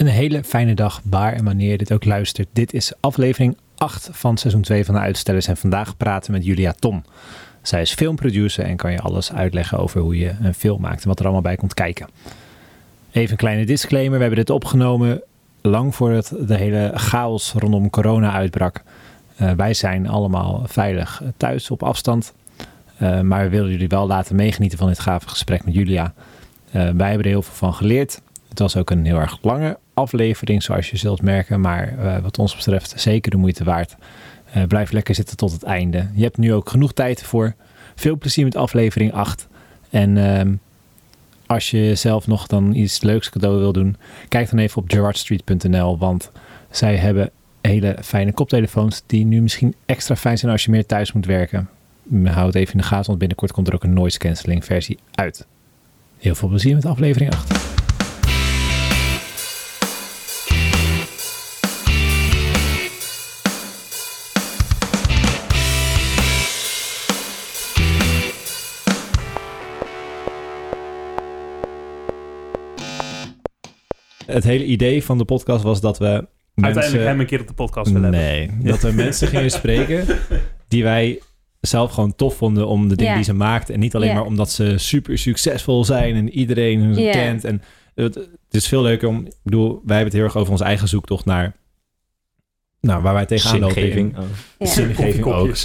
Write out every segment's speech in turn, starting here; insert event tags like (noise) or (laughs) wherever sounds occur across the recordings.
Een hele fijne dag waar en wanneer dit ook luistert. Dit is aflevering 8 van seizoen 2 van de Uitstellers. En vandaag praten we met Julia Tom. Zij is filmproducer en kan je alles uitleggen over hoe je een film maakt en wat er allemaal bij komt kijken. Even een kleine disclaimer. We hebben dit opgenomen lang voordat de hele chaos rondom corona uitbrak. Uh, wij zijn allemaal veilig thuis op afstand. Uh, maar we willen jullie wel laten meegenieten van dit gave gesprek met Julia. Uh, wij hebben er heel veel van geleerd. Het was ook een heel erg lange aflevering, zoals je zult merken. Maar uh, wat ons betreft zeker de moeite waard. Uh, blijf lekker zitten tot het einde. Je hebt nu ook genoeg tijd voor. Veel plezier met aflevering 8. En uh, als je zelf nog dan iets leuks cadeau wil doen, kijk dan even op gerardstreet.nl. Want zij hebben hele fijne koptelefoons die nu misschien extra fijn zijn als je meer thuis moet werken. Houd het even in de gaten, want binnenkort komt er ook een noise cancelling versie uit. Heel veel plezier met aflevering 8. Het hele idee van de podcast was dat we Uiteindelijk mensen... hem een keer op de podcast willen nee, hebben. dat we mensen gingen (laughs) spreken die wij zelf gewoon tof vonden om de dingen yeah. die ze maakten. En niet alleen yeah. maar omdat ze super succesvol zijn en iedereen hun yeah. kent. En het, het, is veel leuker om... Ik bedoel, wij hebben het heel erg over onze eigen zoektocht naar... Nou, waar wij tegenaan lopen. Zingeving. Oh. Ja. (laughs) Ook.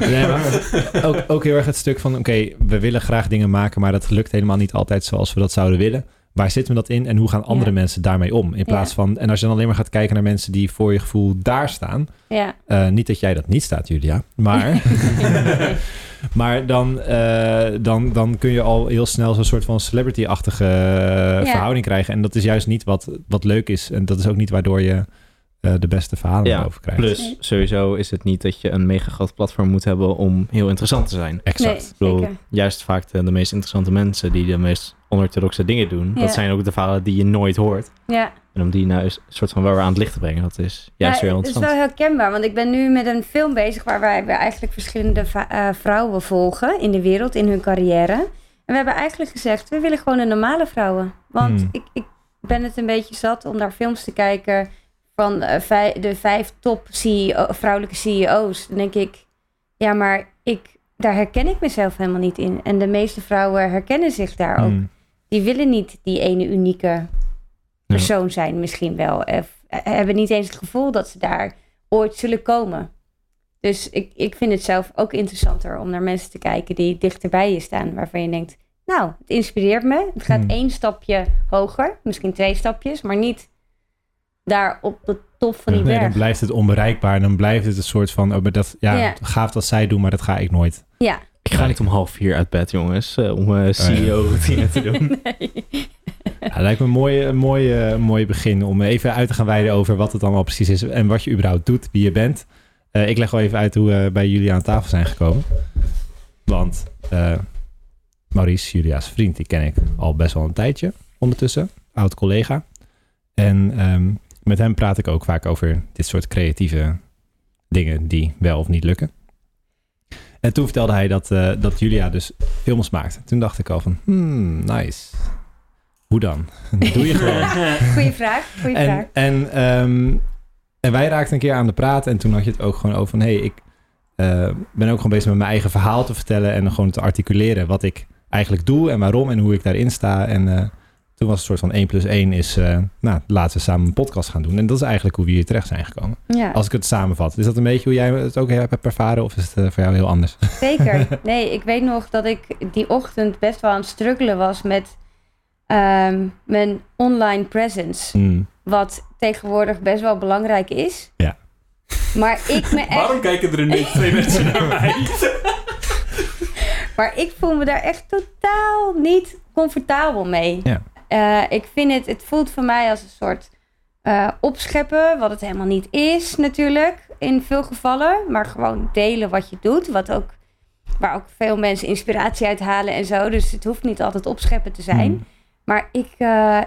nee, maar ook. Ook heel erg het stuk van... Oké, okay, we willen graag dingen maken... maar dat lukt helemaal niet altijd zoals we dat zouden willen waar zitten we dat in en hoe gaan andere ja. mensen daarmee om? In plaats ja. van, en als je dan alleen maar gaat kijken naar mensen die voor je gevoel daar staan. Ja. Uh, niet dat jij dat niet staat, Julia, maar, (laughs) (laughs) maar dan, uh, dan, dan kun je al heel snel zo'n soort van celebrity-achtige verhouding krijgen. En dat is juist niet wat, wat leuk is. En dat is ook niet waardoor je uh, de beste verhalen ja, over krijgt. Plus, sowieso is het niet dat je een mega groot platform moet hebben om heel interessant te zijn. Exact. Nee, bedoel, juist vaak de, de, meest interessante mensen die de meest onorthodoxe dingen doen, ja. dat zijn ook de verhalen die je nooit hoort. Ja. En om die nou een soort van wel weer aan het licht te brengen, dat is juist ja, weer Het is wel herkenbaar, want ik ben nu met een film bezig waar wij eigenlijk verschillende uh, vrouwen volgen in de wereld, in hun carrière. En we hebben eigenlijk gezegd, we willen gewoon een normale vrouwen. Want hmm. ik, ik ben het een beetje zat om naar films te kijken van uh, vij, de vijf top CEO, vrouwelijke CEO's. Dan denk ik, ja, maar ik, daar herken ik mezelf helemaal niet in. En de meeste vrouwen herkennen zich daar mm. Die willen niet die ene unieke persoon zijn, misschien wel. Of hebben niet eens het gevoel dat ze daar ooit zullen komen. Dus ik, ik vind het zelf ook interessanter om naar mensen te kijken die dichter bij je staan. Waarvan je denkt, nou, het inspireert me. Het gaat mm. één stapje hoger, misschien twee stapjes, maar niet daar op de top van die nee, berg. Dan blijft het onbereikbaar. Dan blijft het een soort van, oh, maar dat, ja, ja. gaaf wat zij doen, maar dat ga ik nooit. Ja. Ik ga niet om half vier uit bed, jongens, uh, om uh, CEO (laughs) dingen te doen. nee. Ja, lijkt me een mooi, mooi, mooi begin om even uit te gaan wijden over wat het allemaal precies is en wat je überhaupt doet, wie je bent. Uh, ik leg wel even uit hoe we bij jullie aan tafel zijn gekomen. Want Maurice, Julia's vriend, die ken ik al best wel een tijdje ondertussen. Oud collega. En um, met hem praat ik ook vaak over dit soort creatieve dingen die wel of niet lukken. En toen vertelde hij dat, uh, dat Julia dus films maakt. Toen dacht ik al van, hmm, nice. Hoe dan? (laughs) Dat doe je gewoon. (laughs) Goeie vraag, goeie en, vraag. En, um, en wij raakten een keer aan de praat en toen had je het ook gewoon over van, hé, hey, ik uh, ben ook gewoon bezig met mijn eigen verhaal te vertellen en gewoon te articuleren wat ik eigenlijk doe en waarom en hoe ik daarin sta. En uh, toen was het een soort van 1 plus 1 is, uh, nou, laten we samen een podcast gaan doen. En dat is eigenlijk hoe we hier terecht zijn gekomen. Ja. Als ik het samenvat. Is dat een beetje hoe jij het ook hebt ervaren of is het uh, voor jou heel anders? (laughs) Zeker. (laughs) Nee, ik weet nog dat ik die ochtend best wel aan het struggelen was met um, mijn online presence. Mm. Wat tegenwoordig best wel belangrijk is. Ja. Maar ik me (laughs) echt... Waarom kijken er ineens twee mensen naar mij? maar ik voel me daar echt totaal niet comfortabel mee. Ja. Uh, ik vind het, het voelt voor mij als een soort uh, opscheppen, wat het helemaal niet is natuurlijk, in veel gevallen. Maar gewoon delen wat je doet, wat ook, waar ook veel mensen inspiratie uit halen en zo. Dus het hoeft niet altijd opscheppen te zijn. Mm. Maar ik, uh,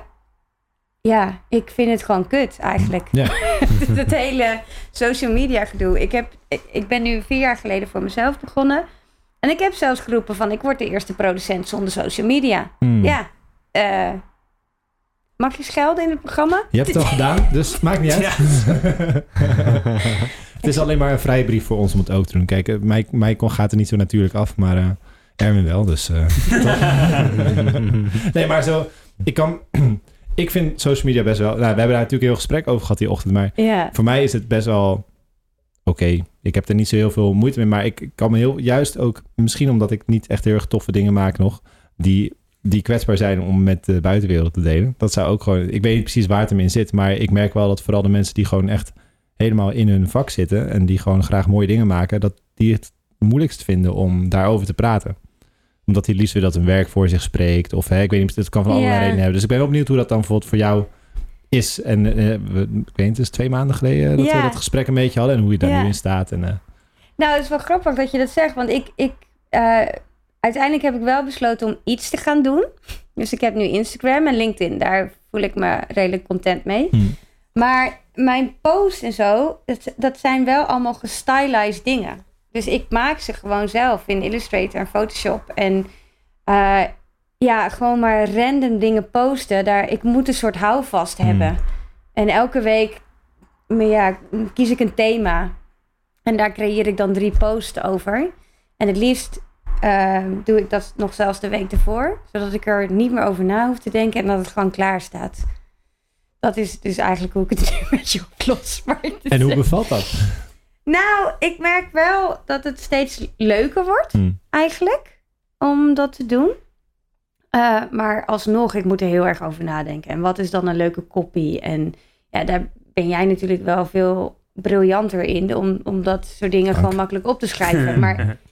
ja, ik vind het gewoon kut eigenlijk. Ja. (laughs) dat hele social media gedoe. Ik, heb, ik, ik ben nu vier jaar geleden voor mezelf begonnen. En ik heb zelfs geroepen van ik word de eerste producent zonder social media. Mm. Ja, uh, Mag je schelden in het programma? Je hebt het al gedaan, dus maakt niet uit. (laughs) het is alleen maar een vrije brief voor ons om het ook te doen. Kijk, eh, mij, mij kon, gaat er niet zo natuurlijk af, maar uh, Erwin wel, dus... (laughs) Uh, nee, maar zo... Ik kan... (clears throat) ik vind social media best wel... Nou, we hebben daar natuurlijk heel gesprek over gehad die ochtend, maar ja. voor mij is het best wel... Oké, ik heb er niet zo heel veel moeite mee, maar ik kan me heel... Juist ook, misschien omdat ik niet echt heel erg toffe dingen maak nog, die die kwetsbaar zijn om met de buitenwereld te delen. Dat zou ook gewoon. Ik weet niet precies waar het hem in zit, maar ik merk wel dat vooral de mensen die gewoon echt helemaal in hun vak zitten en die gewoon graag mooie dingen maken, dat die het moeilijkst vinden om daarover te praten. Omdat die liefst weer dat hun werk voor zich spreekt. Of hè, ik weet niet, het kan van allerlei redenen hebben. Dus ik ben wel benieuwd hoe dat dan bijvoorbeeld voor jou is. En eh, we, ik weet niet, het is twee maanden geleden dat we dat gesprek een beetje hadden en hoe je daar nu in staat. En, eh, Nou, het is wel grappig dat je dat zegt. Want ik, ik eh, uiteindelijk heb ik wel besloten om iets te gaan doen. Dus ik heb nu Instagram en LinkedIn. Daar voel ik me redelijk content mee. hm. Maar mijn posts en zo, dat, dat zijn wel allemaal gestylized dingen. Dus ik maak ze gewoon zelf in Illustrator en Photoshop. En eh, ja, gewoon maar random dingen posten. Daar, ik moet een soort houvast Hmm. hebben. En elke week maar ja, kies ik een thema. En daar creëer ik dan drie posts over. En het liefst eh, doe ik dat nog zelfs de week ervoor. Zodat ik er niet meer over na hoef te denken en dat het gewoon klaar staat. Dat is dus eigenlijk hoe ik het (laughs) nu een beetje oplos. Maar het is- En hoe bevalt dat? Nou, ik merk wel dat het steeds leuker wordt Hm. eigenlijk om dat te doen. Eh, maar alsnog, ik moet er heel erg over nadenken. En wat is dan een leuke copy? En ja, daar ben jij natuurlijk wel veel briljanter in om, om dat soort dingen Dank. gewoon makkelijk op te schrijven. Maar (laughs)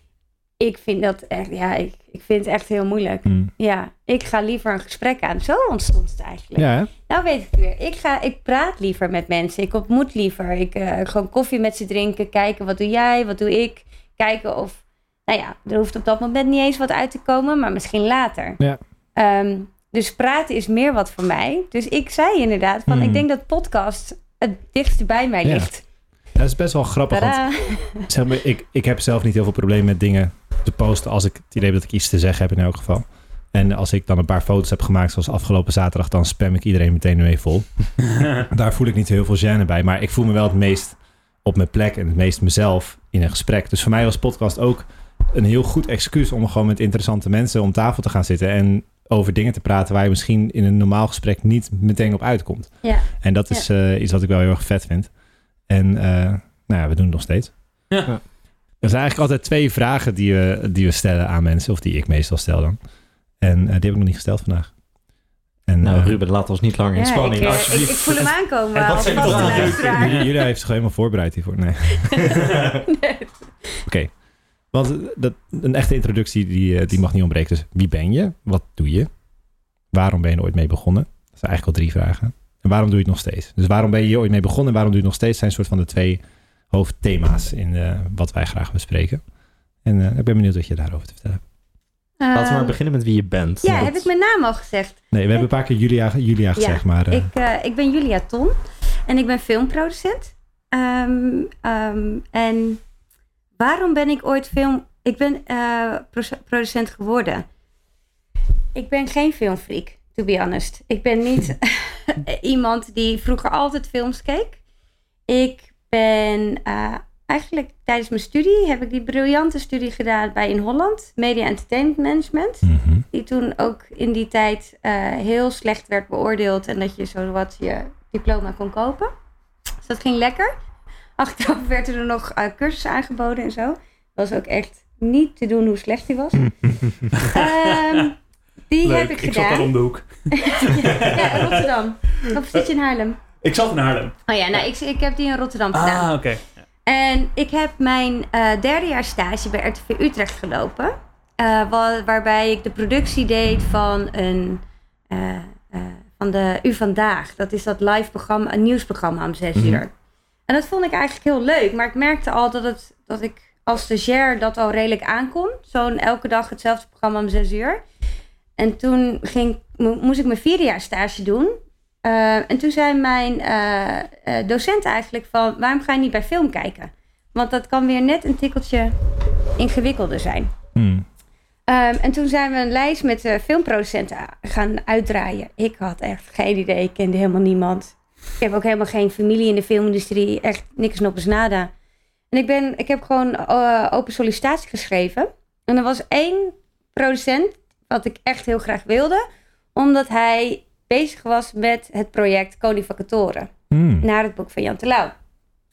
ik vind dat echt, ja, ik, ik vind het echt heel moeilijk. Hm. Ja, ik ga liever een gesprek aan. Zo ontstond het eigenlijk. Ja, hè? Nou weet ik het weer. Ik, ga, ik praat liever met mensen. Ik ontmoet liever. Ik eh, gewoon koffie met ze drinken. Kijken wat doe jij, wat doe ik. Kijken of, nou ja, er hoeft op dat moment niet eens wat uit te komen, maar misschien later. Ja. Ehm, dus praten is meer wat voor mij. Dus ik zei inderdaad van, Hmm. ik denk dat podcast het dichtst bij mij Ja. ligt. Dat is best wel grappig, want zeg maar, ik, ik heb zelf niet heel veel probleem met dingen te posten als ik het idee heb dat ik iets te zeggen heb in elk geval. En als ik dan een paar foto's heb gemaakt, zoals afgelopen zaterdag, dan spam ik iedereen meteen mee vol. (laughs) Daar voel ik niet heel veel gêne bij, maar ik voel me wel het meest op mijn plek en het meest mezelf in een gesprek. Dus voor mij was podcast ook een heel goed excuus om gewoon met interessante mensen om tafel te gaan zitten en over dingen te praten waar je misschien in een normaal gesprek niet meteen op uitkomt. Ja. En dat is eh, iets wat ik wel heel erg vet vind. En eh, nou ja, we doen het nog steeds. Ja. Er zijn eigenlijk altijd twee vragen die we, die we stellen aan mensen, of die ik meestal stel dan. En eh, die heb ik nog niet gesteld vandaag. En, Nou, eh, Ruben, laat ons niet langer in Ja, spanning. ik, ik, alsjeblieft. ik voel hem aankomen. (laughs) En wat als zijn vaste dat dan? luisteraar. J- Julia heeft zich helemaal voorbereid hiervoor. Nee. (laughs) Oké. Want dat, een echte introductie die, die mag niet ontbreken. Dus wie ben je? Wat doe je? Waarom ben je er ooit mee begonnen? Dat zijn eigenlijk al drie vragen. En waarom doe je het nog steeds? Dus waarom ben je hier ooit mee begonnen en waarom doe je het nog steeds? zijn een soort van de twee hoofdthema's in eh, wat wij graag bespreken. En eh, ik ben benieuwd wat je daarover te vertellen hebt. Laten we maar Ehm, beginnen met wie je bent. Ja, Dat- heb ik mijn naam al gezegd? Nee, we hebben een paar keer Julia, Julia gezegd, maar... eh, Ik, eh, ik ben Julia Ton en ik ben filmproducent. Ehm, ehm, en waarom ben ik ooit film... Ik ben eh, pro- producent geworden. Ik ben geen filmfreak, to be honest. Ik ben niet (laughs) (laughs) iemand die vroeger altijd films keek. Ik ben eh, eigenlijk tijdens mijn studie... heb ik die briljante studie gedaan bij in Holland. Media Entertainment Management mhm. die toen ook in die tijd eh, heel slecht werd beoordeeld en dat je zo wat je diploma kon kopen. Dus dat ging lekker. (laughs) Achteraf werden er nog eh, cursussen aangeboden en zo. Dat was ook echt niet te doen hoe slecht die was. Ehm, die Leuk, heb ik, ik zat gedaan. om de hoek. (laughs) ja, Rotterdam. Of zit je in Haarlem? Ik zat in Haarlem. Oh ja, nou, ik, ik heb die in Rotterdam gedaan. Ah, oké. En ik heb mijn eh derde jaar stage bij RTV Utrecht gelopen. eh, wa- waarbij ik de productie deed van, een, eh, van de U Vandaag. Dat is dat live programma, een nieuwsprogramma om zes Mhm. uur. En dat vond ik eigenlijk heel leuk. Maar ik merkte al dat, het, dat ik als stagiair dat al redelijk aankon. Zo'n elke dag hetzelfde programma om zes uur. En toen ging, mo- moest ik mijn vierde jaar stage doen. Eh, en toen zei mijn eh, docent eigenlijk van... waarom ga je niet bij film kijken? Want dat kan weer net een tikkeltje ingewikkelder zijn. Hmm. Ehm, en toen zijn we een lijst met uh, filmproducenten gaan uitdraaien. Ik had echt geen idee, ik kende helemaal niemand. Ik heb ook helemaal geen familie in de filmindustrie, echt niks noppes nada. En ik, ben, ik heb gewoon uh, open sollicitatie geschreven. En er was één producent wat ik echt heel graag wilde, omdat hij bezig was met het project Koning Vacatoren. Mm. Naar het boek van Jan Terlouw.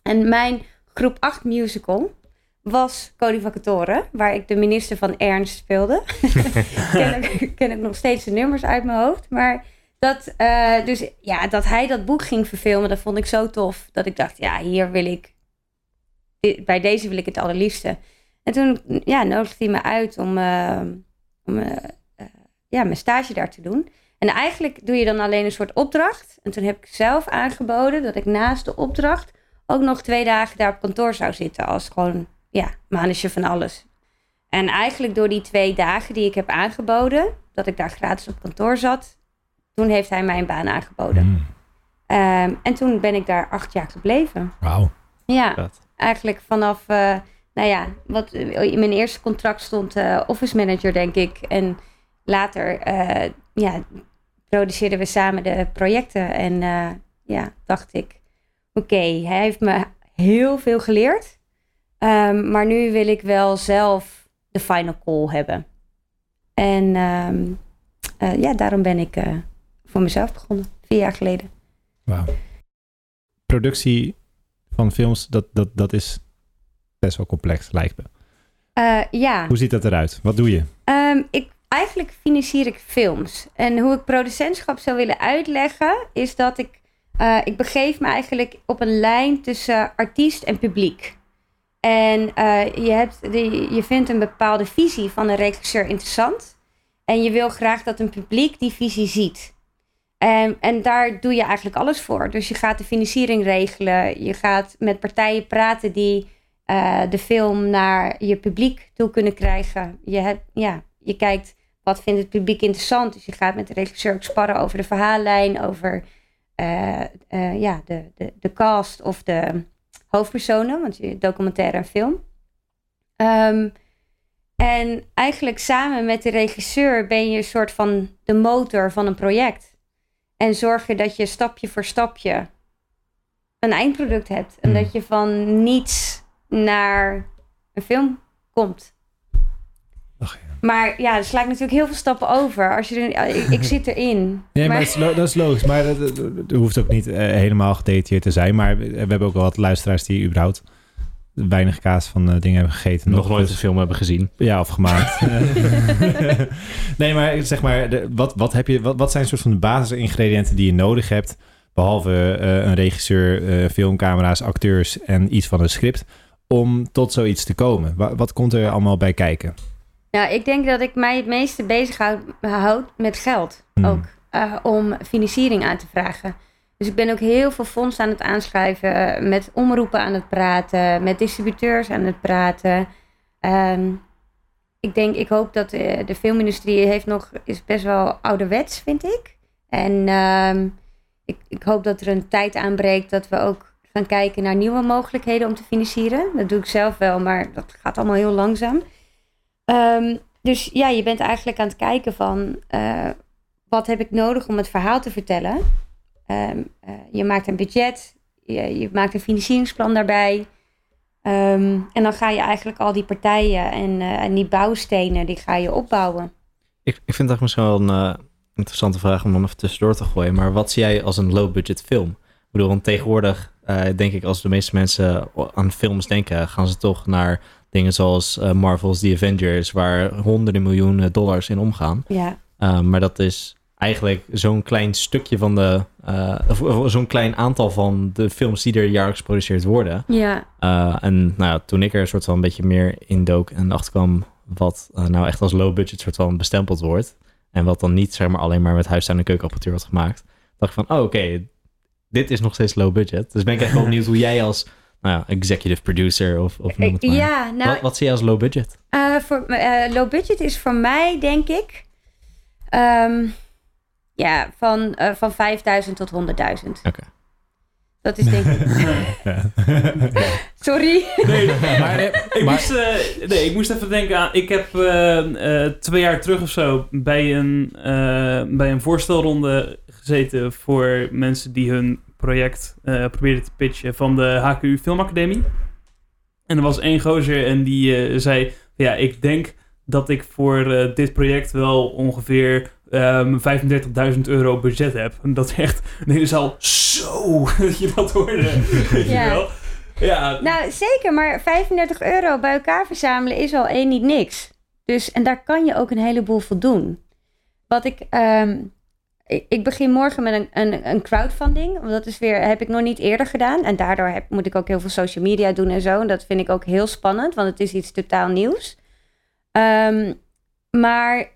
En mijn groep 8 musical was Koning Vacatoren, waar ik de minister van Ernst speelde. (laughs) (laughs) ken, ik, ken ik nog steeds de nummers uit mijn hoofd. Maar dat, uh, dus, ja, dat hij dat boek ging verfilmen, dat vond ik zo tof. Dat ik dacht, ja, hier wil ik, bij deze wil ik het allerliefste. En toen ja, nodigde hij me uit om, uh, om uh, ja, mijn stage daar te doen. En eigenlijk doe je dan alleen een soort opdracht. En toen heb ik zelf aangeboden dat ik naast de opdracht ook nog twee dagen daar op kantoor zou zitten. Als gewoon, ja, manager van alles. En eigenlijk door die twee dagen die ik heb aangeboden, dat ik daar gratis op kantoor zat, toen heeft hij mij een baan aangeboden. Hmm. Ehm, en toen ben ik daar acht jaar gebleven. Wauw. Ja, eigenlijk vanaf, uh, nou ja, wat in mijn eerste contract stond uh, office manager, denk ik. En later, uh, ja, produceerden we samen de projecten. En uh, ja, dacht ik, oké, hij heeft me heel veel geleerd. Um, maar nu wil ik wel zelf de final call hebben. En um, uh, ja, daarom ben ik voor mezelf begonnen, vier jaar geleden. Wauw. Productie van films, dat, dat, dat is best wel complex, lijkt me. ja. Hoe ziet dat eruit? Wat doe je? Um, ik eigenlijk financier ik films. En hoe ik producentschap zou willen uitleggen, is dat ik, uh, ik begeef me eigenlijk op een lijn tussen artiest en publiek. En uh, je, hebt de, je vindt een bepaalde visie van een regisseur interessant. En je wil graag dat een publiek die visie ziet. En, en daar doe je eigenlijk alles voor. Dus je gaat de financiering regelen. Je gaat met partijen praten die uh, de film naar je publiek toe kunnen krijgen. Je, hebt, ja, je kijkt wat vindt het publiek interessant? Dus je gaat met de regisseur ook sparren over de verhaallijn, over uh, uh, ja, de, de, de cast of de hoofdpersonen, want je documentaire en film. Um, en eigenlijk samen met de regisseur ben je een soort van de motor van een project. En zorg je dat je stapje voor stapje een eindproduct hebt. En hmm. dat je van niets naar een film komt. Maar ja, er sla ik natuurlijk heel veel stappen over. Als je er, ik, ik zit erin. Nee, maar, maar dat, is logisch. Maar dat, hoeft ook niet uh, helemaal gedetailleerd te zijn. Maar we hebben ook wel wat luisteraars die überhaupt weinig kaas van uh, dingen hebben gegeten. Nog, nog nooit een film hebben gezien. Ja, of gemaakt. (laughs) nee, maar zeg maar, de, wat, wat, heb je, wat, wat zijn soort van de basisingrediënten die je nodig hebt? Behalve uh, een regisseur, filmcamera's, acteurs en iets van een script. Om tot zoiets te komen. Wat, wat komt er allemaal bij kijken? Nou, ik denk dat ik mij het meeste bezighoud met geld hmm. ook. Uh, om financiering aan te vragen. Dus ik ben ook heel veel fondsen aan het aanschrijven. Uh, met omroepen aan het praten. Met distributeurs aan het praten. Um, ik denk, ik hoop dat de, de, filmindustrie heeft nog, is best wel ouderwets, vind ik. En um, ik, ik hoop dat er een tijd aanbreekt dat we ook gaan kijken naar nieuwe mogelijkheden om te financieren. Dat doe ik zelf wel, maar dat gaat allemaal heel langzaam. Um, dus ja, je bent eigenlijk aan het kijken van uh, wat heb ik nodig om het verhaal te vertellen. Um, uh, je maakt een budget, je, je, maakt een financieringsplan daarbij. Um, en dan ga je eigenlijk al die partijen en, uh, en die bouwstenen, die ga je opbouwen. Ik, ik vind dat misschien wel een interessante vraag om dan even tussendoor te gooien. Maar wat zie jij als een low-budget film? Ik bedoel, want tegenwoordig denk ik als de meeste mensen aan films denken, gaan ze toch naar Dingen zoals uh, Marvel's The Avengers, waar honderden miljoenen dollars in omgaan. Ja. Uh, maar dat is eigenlijk zo'n klein stukje van de, uh, zo'n klein aantal van de films die er jaarlijks geproduceerd worden. Ja. en nou, toen ik er een soort van een beetje meer in dook en achterkwam wat nou echt als low budget soort van bestempeld wordt. En wat dan niet zeg maar alleen maar met huis- en keukenapparatuur wordt gemaakt. Dacht ik van, oh, oké, dit is nog steeds low budget. Dus ben ik echt wel (laughs) benieuwd hoe jij als nou ja, executive producer of, of noem het maar. Ja, nou, wat, wat zie je als low budget? Uh, voor, uh, low budget is voor mij, denk ik, um, ja, van, uh, van 5000 tot 100.000. Oké. Dat is denk ik... (laughs) (laughs) Sorry. Nee, (laughs) Maar, nee, ik, maar- moest, eh, nee, ik moest even denken aan... Ik heb eh, eh, twee jaar terug of zo bij een, eh, bij een voorstelronde gezeten... voor mensen die hun project eh, probeerden te pitchen van de HKU Filmacademie. En er was één gozer en die eh, zei... Ja, ik denk dat ik voor eh, dit project wel ongeveer ehm 35.000 euro budget heb. En dat is echt een hele zaal zo (laughs) dat je dat hoorde. Weet je Ja. wel? Ja, Nou, zeker, maar 35 euro bij elkaar verzamelen is al één niet niks. Dus, en daar kan je ook een heleboel voor doen. Wat ik, ehm, ik, begin morgen met een, een, een crowdfunding. Want dat is weer, heb ik nog niet eerder gedaan. En daardoor heb, moet ik ook heel veel social media doen en zo. En dat vind ik ook heel spannend, want het is iets totaal nieuws. Ehm, maar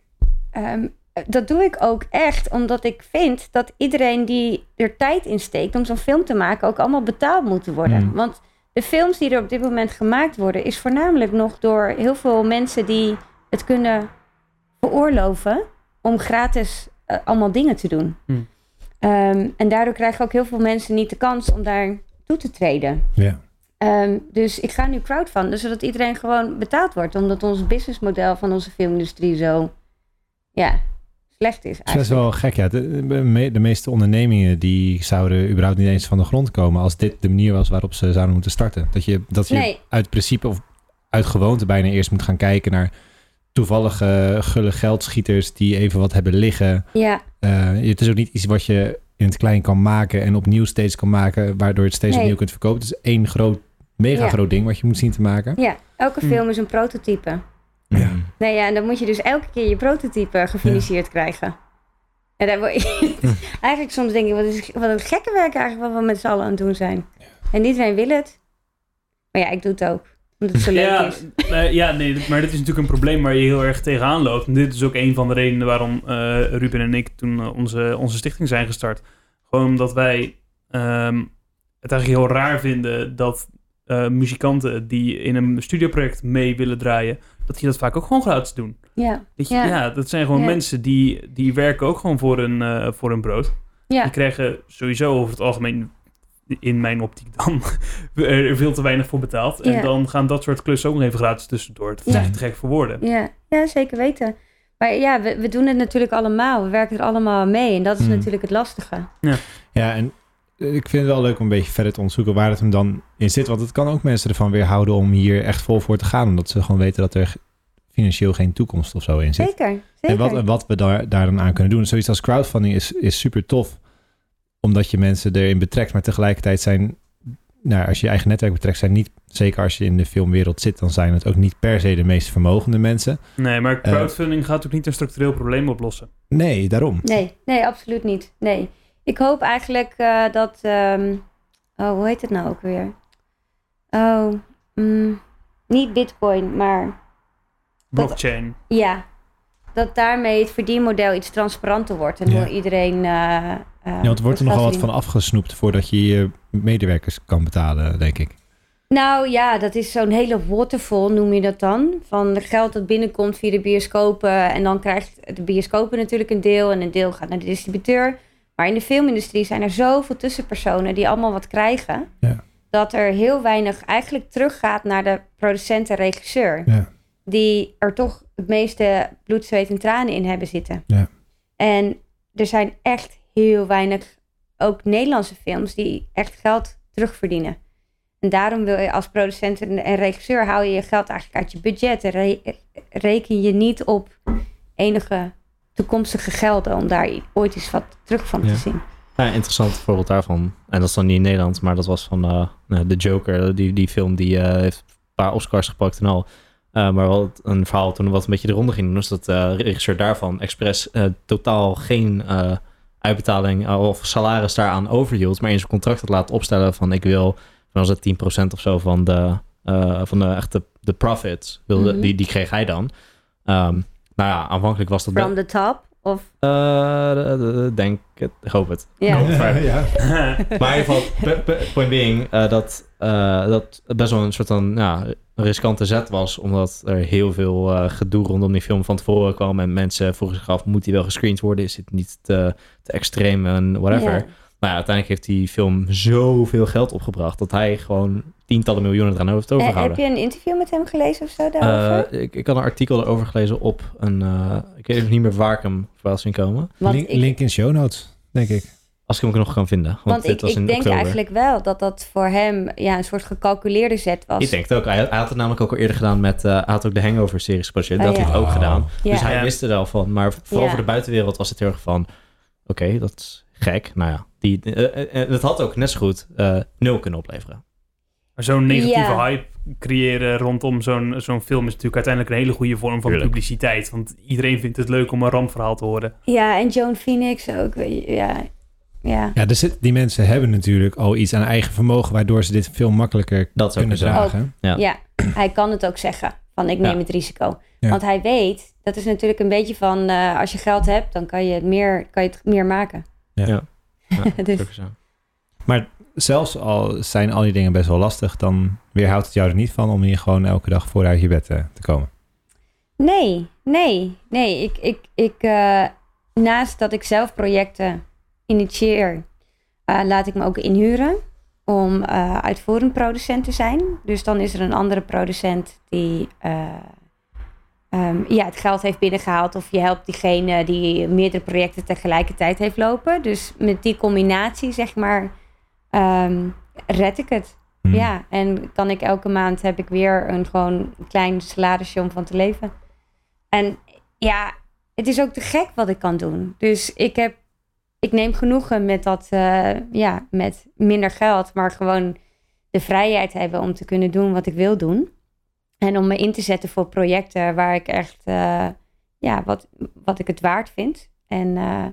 ehm, dat doe ik ook echt omdat ik vind dat iedereen die er tijd in steekt om zo'n film te maken ook allemaal betaald moeten worden. Hmm. Want de films die er op dit moment gemaakt worden, is voornamelijk nog door heel veel mensen die het kunnen veroorloven om gratis eh, allemaal dingen te doen. Hmm. Ehm, en daardoor krijgen ook heel veel mensen niet de kans om daar toe te treden. ja. Ehm, dus ik ga nu crowdfunden, zodat iedereen gewoon betaald wordt. Omdat ons businessmodel van onze filmindustrie zo ja, slecht is. Het is best wel eigenlijk. gek, ja. De, de me- de meeste ondernemingen die zouden überhaupt niet eens van de grond komen als dit de manier was waarop ze zouden moeten starten. Dat je, dat je Nee. uit principe of uit gewoonte bijna eerst moet gaan kijken naar toevallige gulle geldschieters die even wat hebben liggen. Ja, Eh, het is ook niet iets wat je in het klein kan maken en opnieuw steeds kan maken, waardoor je het steeds Nee. opnieuw kunt verkopen. Het is één groot, mega Ja. groot ding wat je moet zien te maken. ja, elke Hmm. film is een prototype. Ja. Nee, ja, en dan moet je dus elke keer je prototype gefinancierd krijgen. En daar word je... (laughs) eigenlijk soms denk ik, wat, is, wat een gekke werk eigenlijk wat we met z'n allen aan het doen zijn. En iedereen wil het. Maar ja, ik doe het ook. Omdat het zo leuk ja, is. ja, nee, maar dit is natuurlijk een probleem waar je heel erg tegenaan loopt. En dit is ook een van de redenen waarom eh, Ruben en ik toen eh, onze, onze stichting zijn gestart. Gewoon omdat wij ehm, het eigenlijk heel raar vinden dat eh, muzikanten die in een studioproject mee willen draaien, dat die dat vaak ook gewoon gratis doen. Ja, je, Ja. ja. dat zijn gewoon Ja. mensen die, die werken ook gewoon voor hun, voor hun brood. ja, Die krijgen sowieso over het algemeen, in mijn optiek dan, (laughs) er veel te weinig voor betaald. En Ja. dan gaan dat soort klussen ook nog even gratis tussendoor. Het is Ja. echt te gek voor woorden. ja, ja, zeker weten. Maar ja, we, we doen het natuurlijk allemaal. We werken er allemaal mee. En dat is Hmm. natuurlijk het lastige. Ja, en eh, ik vind het wel leuk om een beetje verder te onderzoeken waar het hem dan in zit. Want het kan ook mensen ervan weerhouden om hier echt vol voor te gaan. Omdat ze gewoon weten dat er financieel geen toekomst of zo in zit. Zeker, zeker. En wat, wat we daar, daar dan aan kunnen doen. Zoiets als crowdfunding is, is super tof. Omdat je mensen erin betrekt. Maar tegelijkertijd zijn, nou, als je je eigen netwerk betrekt, zijn niet, zeker als je in de filmwereld zit, dan zijn het ook niet per se de meest vermogende mensen. Nee, maar Eh. crowdfunding gaat ook niet een structureel probleem oplossen. Nee, daarom. Nee, nee, absoluut niet. Nee. Ik hoop eigenlijk eh, dat. ehm, oh, hoe heet het nou ook weer? Oh, mm, niet Bitcoin, maar Blockchain. ja. Dat daarmee het verdienmodel iets transparanter wordt. En Ja. hoe iedereen. eh, Ja, want er wordt er het nogal wat van afgesnoept voordat je je medewerkers kan betalen, denk ik. Nou ja, dat is zo'n hele waterfall, noem je dat dan. Van geld dat binnenkomt via de bioscopen. En dan krijgt de bioscopen natuurlijk een deel. En een deel gaat naar de distributeur. Maar in de filmindustrie zijn er zoveel tussenpersonen die allemaal wat krijgen. Ja. Dat er heel weinig eigenlijk teruggaat naar de producent en regisseur. Ja. Die er toch het meeste bloed, zweet en tranen in hebben zitten. Ja. En er zijn echt heel weinig, ook Nederlandse films, die echt geld terugverdienen. En daarom wil je als producent en regisseur hou je je geld eigenlijk uit je budget. En re- reken je niet op enige toekomstige gelden om daar ooit eens wat terug van Ja. te zien. Ja, interessant voorbeeld daarvan. En dat is dan niet in Nederland, maar dat was van nou, The Joker. Die, die film die eh, heeft een paar Oscars gepakt en al. Eh, maar wel een verhaal toen wat een beetje de ronde ging doen. Dus dat de regisseur daarvan expres totaal geen uitbetaling eh, of salaris daaraan overhield. Maar in zijn contract had laten opstellen van ik wil, van was het 10% of zo van de, eh, van de echte de profits. Wilde, Mhm. die, die kreeg hij dan. Ehm, nou ja, aanvankelijk was dat... From the top of... Eh, de- de- denk het, ik hoop het. Ja. ja. (laughs) Maar in ieder geval, (laughs) point being, eh, dat, eh, dat het best wel een soort van ja, riskante zet was. Omdat er heel veel eh, gedoe rondom die film van tevoren kwam. En mensen vroegen zich af, moet die wel gescreend worden? Is het niet te, te extreem en whatever? Ja, uiteindelijk heeft die film zoveel geld opgebracht dat hij gewoon tientallen miljoenen eraan heeft Eh, heb overgehouden. je een interview met hem gelezen of zo daarover? Eh, ik, ik had een artikel erover gelezen op een. eh, ik weet even niet meer waar ik hem voorbij zien komen. Link, ik, link in show notes, denk ik. Als ik hem nog kan vinden. Want, want dit ik, was ik in denk oktober. eigenlijk wel dat dat voor hem ja, een soort gecalculeerde zet was. Ik denk het ook. Hij, hij had het namelijk ook al eerder gedaan met... eh, hij had ook de Hangover-series geproduceerd. Oh, dat ja. heeft hij ook Oh. gedaan. ja. Dus hij wist er al van. Maar vooral Ja. voor de buitenwereld was het heel erg van... Oké, dat is gek. Nou ja, die, eh, eh, eh, het had ook net zo goed eh, nul kunnen opleveren. Maar zo'n negatieve Ja. hype creëren rondom zo'n zo'n film is natuurlijk uiteindelijk een hele goede vorm van Tuurlijk. publiciteit. Want iedereen vindt het leuk om een rampverhaal te horen. ja, en Joan Phoenix ook. Ja, ja. Ja, zit, die mensen hebben natuurlijk al iets aan eigen vermogen... waardoor ze dit veel makkelijker Dat kunnen dragen. Ja. Ja, hij kan het ook zeggen. Van ik neem Ja. het risico. Ja. Want hij weet, dat is natuurlijk een beetje van... eh, als je geld hebt, dan kan je het meer, kan je het meer maken. Ja. Ja. (laughs) Dus- sowieso. Zelfs al zijn al die dingen best wel lastig... dan weerhoudt het jou er niet van om hier gewoon elke dag voor uit je bed eh, te komen. Nee, nee, nee. Ik, ik, ik, eh, naast dat ik zelf projecten initieer, eh, laat ik me ook inhuren om eh, uitvoerend producent te zijn. Dus dan is er een andere producent die eh, ehm, ja, het geld heeft binnengehaald. Of je helpt diegene die meerdere projecten tegelijkertijd heeft lopen. Dus met die combinatie, zeg maar, ehm, red ik het. Hm. Ja, en kan ik elke maand heb ik weer een gewoon klein salarisje om van te leven. En ja, het is ook te gek wat ik kan doen. Dus ik heb, ik neem genoegen met dat, eh, ja, met minder geld, maar gewoon de vrijheid hebben om te kunnen doen wat ik wil doen. En om me in te zetten voor projecten waar ik echt, eh, ja, wat, wat ik het waard vind. En, eh,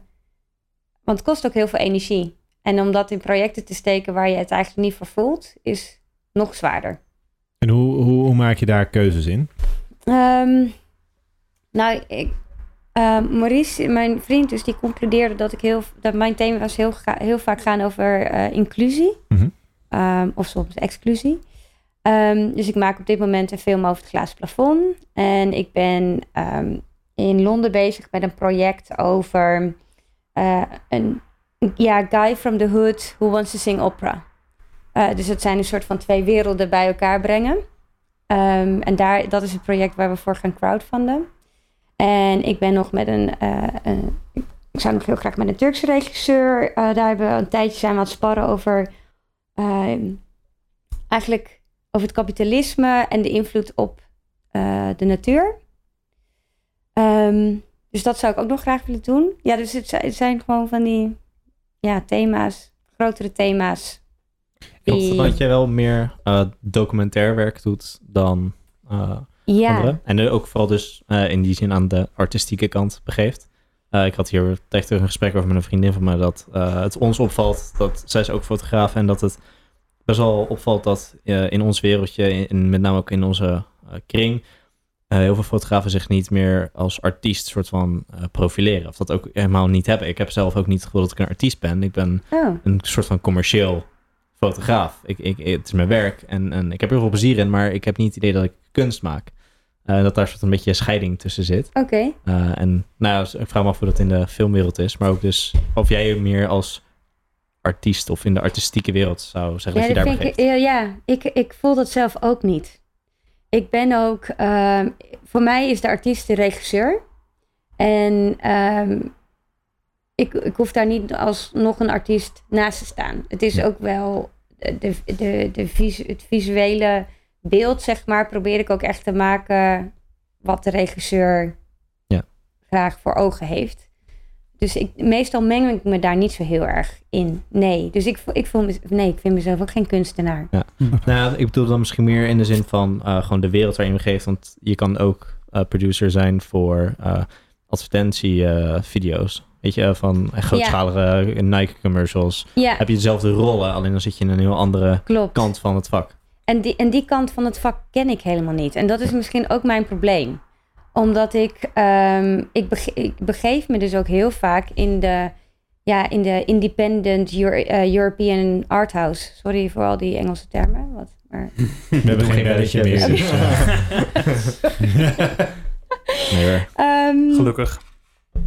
want het kost ook heel veel energie. En om dat in projecten te steken waar je het eigenlijk niet voor voelt, is nog zwaarder. En hoe, hoe, hoe maak je daar keuzes in? Ehm, nou, ik, ehm, Maurice, mijn vriend, dus die concludeerde dat ik heel, dat mijn thema's heel, heel vaak gaan over eh, inclusie. Mhm. Ehm, of soms exclusie. Ehm, dus ik maak op dit moment een film over het glazen plafond. En ik ben ehm, in Londen bezig met een project over eh, een ja, guy from the hood who wants to sing opera. Eh, dus het zijn een soort van twee werelden bij elkaar brengen. Ehm, en daar, dat is het project waar we voor gaan crowdfunden. En ik ben nog met een, eh, een- ik zou nog heel graag met een Turkse regisseur. daar hebben we een tijdje zijn we aan het sparren over eigenlijk over het kapitalisme en de invloed op eh, de natuur. Ehm, dus dat zou ik ook nog graag willen doen. Ja, dus het, zi- het zijn gewoon van die ja, thema's, grotere thema's. Klopt het die- dat je wel meer eh, documentair werk doet dan eh ja, anderen? En ook vooral dus in die zin aan de artistieke kant begeeft. Ik had hier tegen terug een gesprek over met een vriendin van me dat het ons opvalt dat zij is ook fotograaf en dat het best wel opvalt dat eh, in ons wereldje, in, in- met name ook in onze eh, kring, eh, heel veel fotografen zich niet meer als artiest soort van profileren. Of dat ook helemaal niet hebben. Ik heb zelf ook niet het gevoel dat ik een artiest ben. Ik ben oh, een soort van commercieel fotograaf. Ik, ik, het is mijn werk en, en ik heb er heel veel plezier in, maar ik heb niet het idee dat ik kunst maak. Eh, dat daar soort een beetje een scheiding tussen zit. oké. En nou ja, ik vraag me af hoe dat in de filmwereld is, maar ook dus of jij je meer als artiest of in de artistieke wereld zou zeggen Ja, dat je daar ik, begeeft. ja, ik, ik voel dat zelf ook niet. Ik ben ook, ehm, voor mij is de artiest de regisseur. En ehm, ik, ik hoef daar niet als nog een artiest naast te staan. Het is ook wel de, de, de, de visu- het visuele beeld, zeg maar, probeer ik ook echt te maken wat de regisseur Ja. graag voor ogen heeft. Dus ik, meestal meng ik me daar niet zo heel erg in. Nee, dus ik, ik, voel me, nee, ik vind mezelf ook geen kunstenaar. Nou, ja, ik bedoel dan misschien meer in de zin van eh, gewoon de wereld waarin je begeeft. Want je kan ook eh, producer zijn voor eh advertentievideo's. Weet je, van grootschalige Nike commercials. Ja, Heb je dezelfde rollen, alleen dan zit je in een heel andere klopt. kant van het vak. En die, en die kant van het vak ken ik helemaal niet. En dat is misschien ook mijn probleem. Omdat ik, ehm, ik, bege- ik begeef me dus ook heel vaak in de, ja, in de independent Euro- eh, European art house. Sorry voor al die Engelse termen. Wat, maar, (laughs) We hebben geen belletje meer. Dus, eh, (laughs) Nee. Ehm, Gelukkig.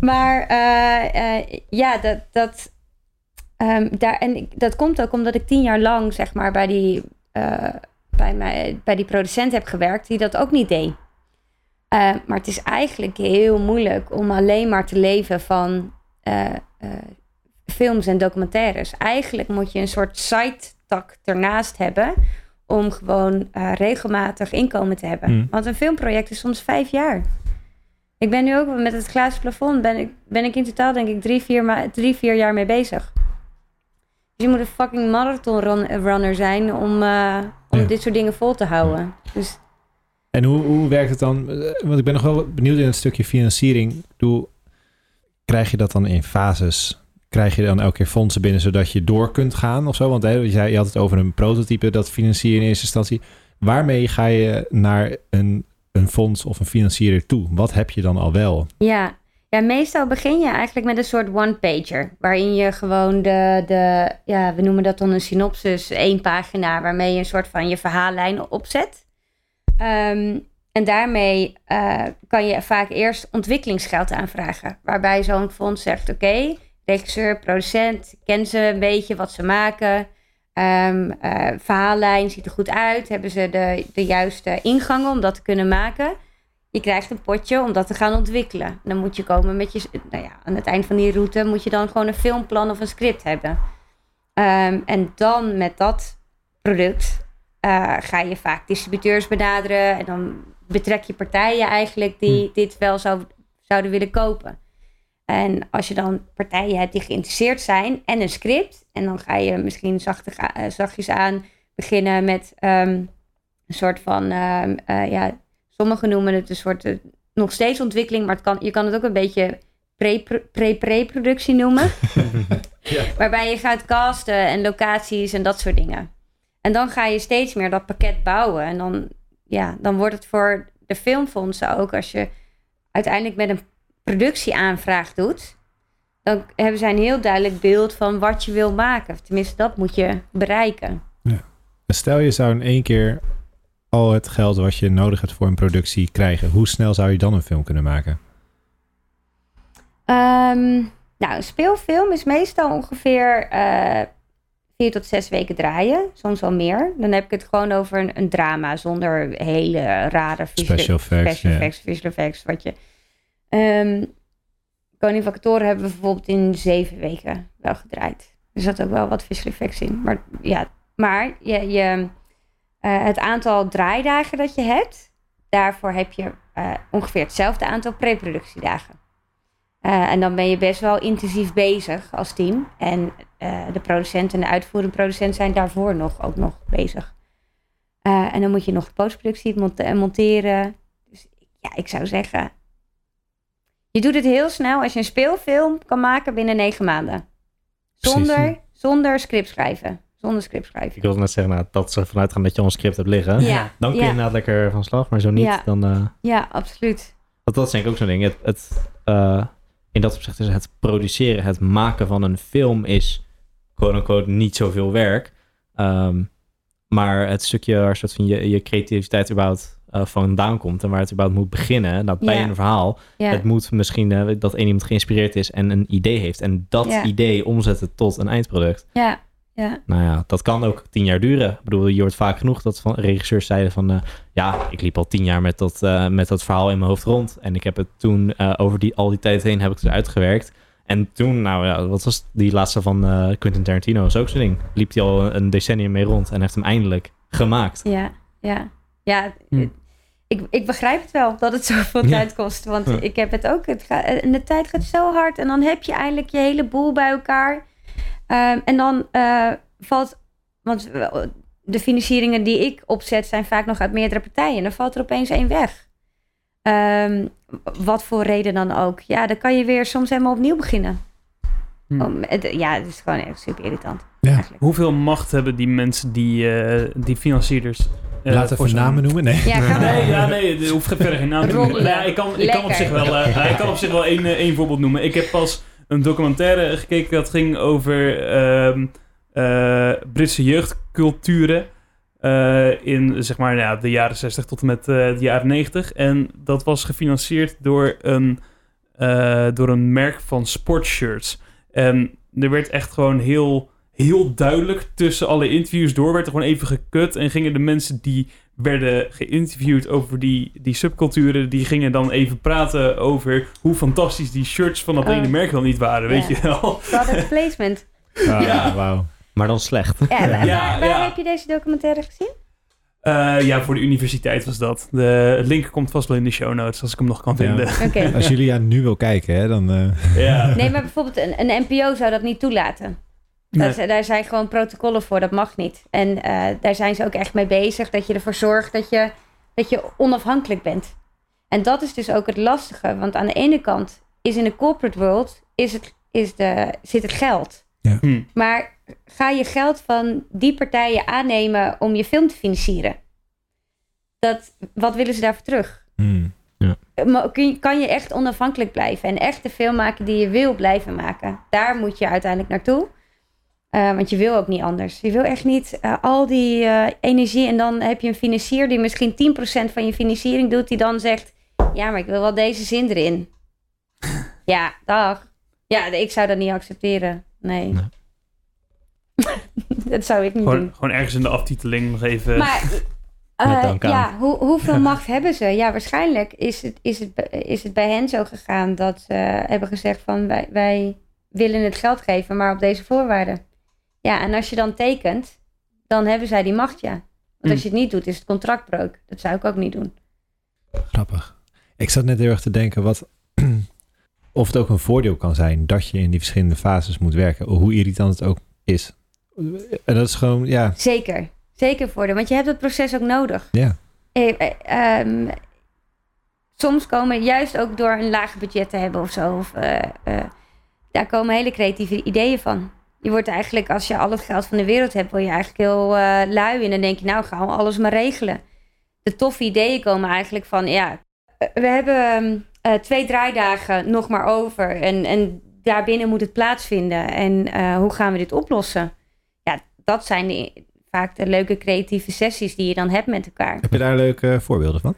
Maar eh, eh, ja, dat, dat, ehm, daar, en ik- dat komt ook omdat ik tien jaar lang, zeg maar, bij die, eh, bij mij, bij die producent heb gewerkt die dat ook niet deed. Eh, maar het is eigenlijk heel moeilijk om alleen maar te leven van eh, eh, films en documentaires. Eigenlijk moet je een soort side-tak ernaast hebben om gewoon regelmatig inkomen te hebben. Hmm. Want een filmproject is soms vijf jaar. Ik ben nu ook met het glazen plafond, ben ik, ben ik in totaal denk ik drie, vier, drie, vier jaar mee bezig. Dus je moet een fucking marathon run- runner zijn om, om Ja. dit soort dingen vol te houden. Dus En hoe, hoe werkt het dan? Eh, Want ik ben nog wel benieuwd in het stukje financiering. Doe, krijg je dat dan in fases? Krijg je dan elke keer fondsen binnen zodat je door kunt gaan of zo? Want je, zei, je had het over een prototype dat financier in eerste instantie. Waarmee ga je naar een, een fonds of een financier toe? Wat heb je dan al wel? Ja. ja, meestal begin je eigenlijk met een soort one-pager. Waarin je gewoon de, de, ja, we noemen dat dan een synopsis, één pagina, waarmee je een soort van je verhaallijn opzet. Ehm, en daarmee eh, kan je vaak eerst ontwikkelingsgeld aanvragen. Waarbij zo'n fonds zegt, oké, regisseur, producent, ken ze een beetje wat ze maken. Ehm, eh, verhaallijn ziet er goed uit. Hebben ze de, de juiste ingangen om dat te kunnen maken? Je krijgt een potje om dat te gaan ontwikkelen. Dan moet je komen met je... Nou ja, aan het eind van die route moet je dan gewoon een filmplan of een script hebben. Ehm, en dan met dat product eh, ga je vaak distributeurs benaderen. En dan betrek je partijen eigenlijk die dit wel zou, zouden willen kopen. En als je dan partijen hebt die geïnteresseerd zijn en een script. En dan ga je misschien zachtig, eh, zachtjes aan beginnen met ehm, een soort van... ehm, eh, ja, sommigen noemen het een soort... nog steeds ontwikkeling, maar het kan, je kan het ook een beetje pre- pre-pre-productie noemen. (laughs) Waarbij je gaat casten en locaties en dat soort dingen. En dan ga je steeds meer dat pakket bouwen. En dan, ja, dan wordt het voor de filmfondsen ook, als je uiteindelijk met een productieaanvraag doet, dan hebben zij een heel duidelijk beeld van wat je wil maken. Tenminste, dat moet je bereiken. Stel je zou in één keer al het geld wat je nodig hebt voor een productie krijgen. Hoe snel zou je dan een film kunnen maken? Ehm, nou, een speelfilm is meestal ongeveer eh vier tot zes weken draaien. Soms wel meer. Dan heb ik het gewoon over een, een drama zonder hele rare visuele- Special effects, special effects, visual effects. Wat je, Ehm Koning van Katoren hebben we bijvoorbeeld in zeven weken wel gedraaid. Er zat ook wel wat visual effects in. Maar ja, maar je, je, eh, het aantal draaidagen dat je hebt, daarvoor heb je eh, ongeveer hetzelfde aantal preproductiedagen. Eh, en dan ben je best wel intensief bezig als team. En eh, de producent en de uitvoerende producent zijn daarvoor nog, ook nog bezig. Eh, en dan moet je nog de postproductie mont- monteren. Dus ja, ik zou zeggen... Je doet het heel snel als je een speelfilm kan maken binnen negen maanden. Zonder, Precies. zonder script schrijven. Zonder script schrijven. Ik wilde net zeggen, nou, dat ze ervan uitgaan dat je al een script hebt liggen. Ja, Dan kun je ja. inderdaad lekker van slag, maar zo niet, Ja. dan... Ja, absoluut. Want dat is denk ik ook zo'n ding. Het, het, in dat opzicht is het produceren, het maken van een film is quote-unquote niet zoveel werk. Ehm, maar het stukje waar soort van je, je creativiteit überhaupt eh, vandaan komt en waar het überhaupt moet beginnen, dat bij een verhaal, het moet misschien eh, dat één iemand geïnspireerd is en een idee heeft. En dat idee omzetten tot een eindproduct. ja, ja. Nou ja, dat kan ook tien jaar duren. Ik bedoel, je hoort vaak genoeg dat van regisseurs zeiden van... eh, ja, ik liep al tien jaar met dat, eh, met dat verhaal in mijn hoofd rond. En ik heb het toen, eh, over die, al die tijd heen, heb ik het uitgewerkt. En toen, nou ja, wat was die laatste van Quentin Tarantino? was ook zo'n ding. Liep hij al een decennium mee rond en heeft hem eindelijk gemaakt. Ja, ja. Ja, Hm. ik, ik begrijp het wel dat het zoveel Ja. tijd kost. Want Ja. ik heb het ook. Het gaat, en de tijd gaat zo hard. En dan heb je eindelijk je hele boel bij elkaar. Ehm, en dan eh, valt... Want de financieringen die ik opzet zijn vaak nog uit meerdere partijen. En dan valt er opeens één weg. Ehm, wat voor reden dan ook. Ja, dan kan je weer soms helemaal opnieuw beginnen. Hm. Om- het- ja, het is gewoon echt super irritant. Ja. Hoeveel macht hebben die mensen die, eh, die financiers? eh, Laat voor even zo'n- namen noemen. Nee. Ja. Nee, ja, nee, er hoeft verder geen naam te noemen. Nee, ik, kan, ik, kan op zich wel, eh, (laughs) ik kan op zich wel één, eh, één voorbeeld noemen. Ik heb pas een documentaire gekeken dat ging over ehm, eh, Britse jeugdculturen. eh, in zeg maar ja, de jaren 60 tot en met eh, de jaren 90. En dat was gefinancierd door een, door een merk van sportshirts. En er werd echt gewoon heel, heel duidelijk tussen alle interviews door. Werd er gewoon even gekut. En gingen de mensen die werden geïnterviewd over die, die subculturen. Die gingen dan even praten over hoe fantastisch die shirts van dat Oh. ene merk wel niet waren. Weet je wel? Product (laughs) placement. Ah, Ja. Wauw. Maar dan slecht. Ja, waar, Ja, waar ja. heb je deze documentaire gezien? Eh, ja, voor de universiteit was dat. De, link komt vast wel in de show notes als ik hem nog kan Ja. vinden. Oké. Als Julia nu wil kijken, hè, dan... eh, Ja. Nee, maar bijvoorbeeld een, een NPO zou dat niet toelaten. Nee. Dat, daar zijn gewoon protocollen voor, dat mag niet. En eh, daar zijn ze ook echt mee bezig, dat je ervoor zorgt dat je, dat je onafhankelijk bent. En dat is dus ook het lastige, want aan de ene kant is in de corporate world is het, is de, zit het geld. Hm. Maar ga je geld van die partijen aannemen om je film te financieren? Dat, wat willen ze daarvoor terug? Maar kun je- kan je echt onafhankelijk blijven en echt de film maken die je wil blijven maken? Daar moet je uiteindelijk naartoe. Eh, want je wil ook niet anders. Je wil echt niet eh, al die eh, energie en dan heb je een financier die misschien 10% van je financiering doet, die dan zegt: Ja, maar ik wil wel deze zin erin. (laughs) ja, dag. Ja, ik zou dat niet accepteren. Nee. Nee. (laughs) dat zou ik niet doen. Gewoon, gewoon ergens in de aftiteling nog even... Maar (laughs) eh, ja, hoe, hoeveel macht hebben ze? Ja, waarschijnlijk is het, is, het, bij- is het bij hen zo gegaan dat ze hebben gezegd van wij, wij willen het geld geven, maar op deze voorwaarden. Ja, en als je dan tekent, dan hebben zij die macht, ja. Want als je het niet doet, is het contractbreuk. Dat zou ik ook niet doen. Grappig. Ik zat net heel erg te denken wat, (clears throat) of het ook een voordeel kan zijn dat je in die verschillende fases moet werken. Hoe irritant het ook is. En dat is gewoon, ja, Zeker. Zeker voor de, want je hebt het proces ook nodig. ja. Eh, eh, ehm, soms komen juist ook door een laag budget te hebben of zo. Of, eh, daar komen hele creatieve ideeën van. Je wordt eigenlijk, als je al het geld van de wereld hebt, word je eigenlijk heel eh, lui. En dan denk je, nou gaan we alles maar regelen. De toffe ideeën komen eigenlijk van, ja, eh, we hebben ehm, eh, twee draaidagen nog maar over. En, en daarbinnen moet het plaatsvinden. En eh, hoe gaan we dit oplossen? Ja, dat zijn de, vaak de leuke creatieve sessies die je dan hebt met elkaar. Heb je daar leuke voorbeelden van?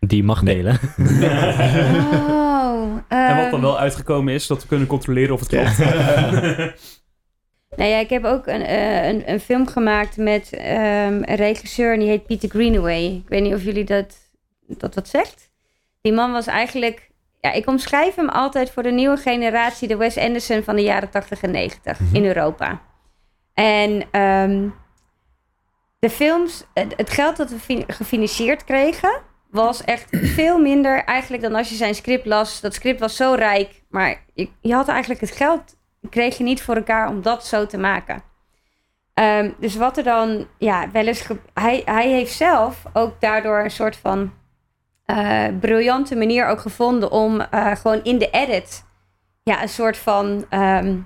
Die mag Nee. delen. (laughs) Oh, en wat dan wel uitgekomen is, dat we kunnen controleren of het klopt. (laughs) Nou ja, ik heb ook een, eh, een, een film gemaakt met ehm, een regisseur en die heet Peter Greenaway. Ik weet niet of jullie dat, dat wat zegt. Die man was eigenlijk... Ja, ik omschrijf hem altijd voor de nieuwe generatie, de Wes Anderson van de jaren 80 en 90 Mhm. in Europa. En ehm, de films, het, geld dat we fin- gefinancierd kregen, was echt veel minder eigenlijk dan als je zijn script las. Dat script was zo rijk, maar je, je had eigenlijk het geld kreeg je niet voor elkaar om dat zo te maken. Ehm, dus wat er dan, ja, wel eens. hij, hij heeft zelf ook daardoor een soort van eh, briljante manier ook gevonden om eh, gewoon in de edit, ja, een soort van ehm,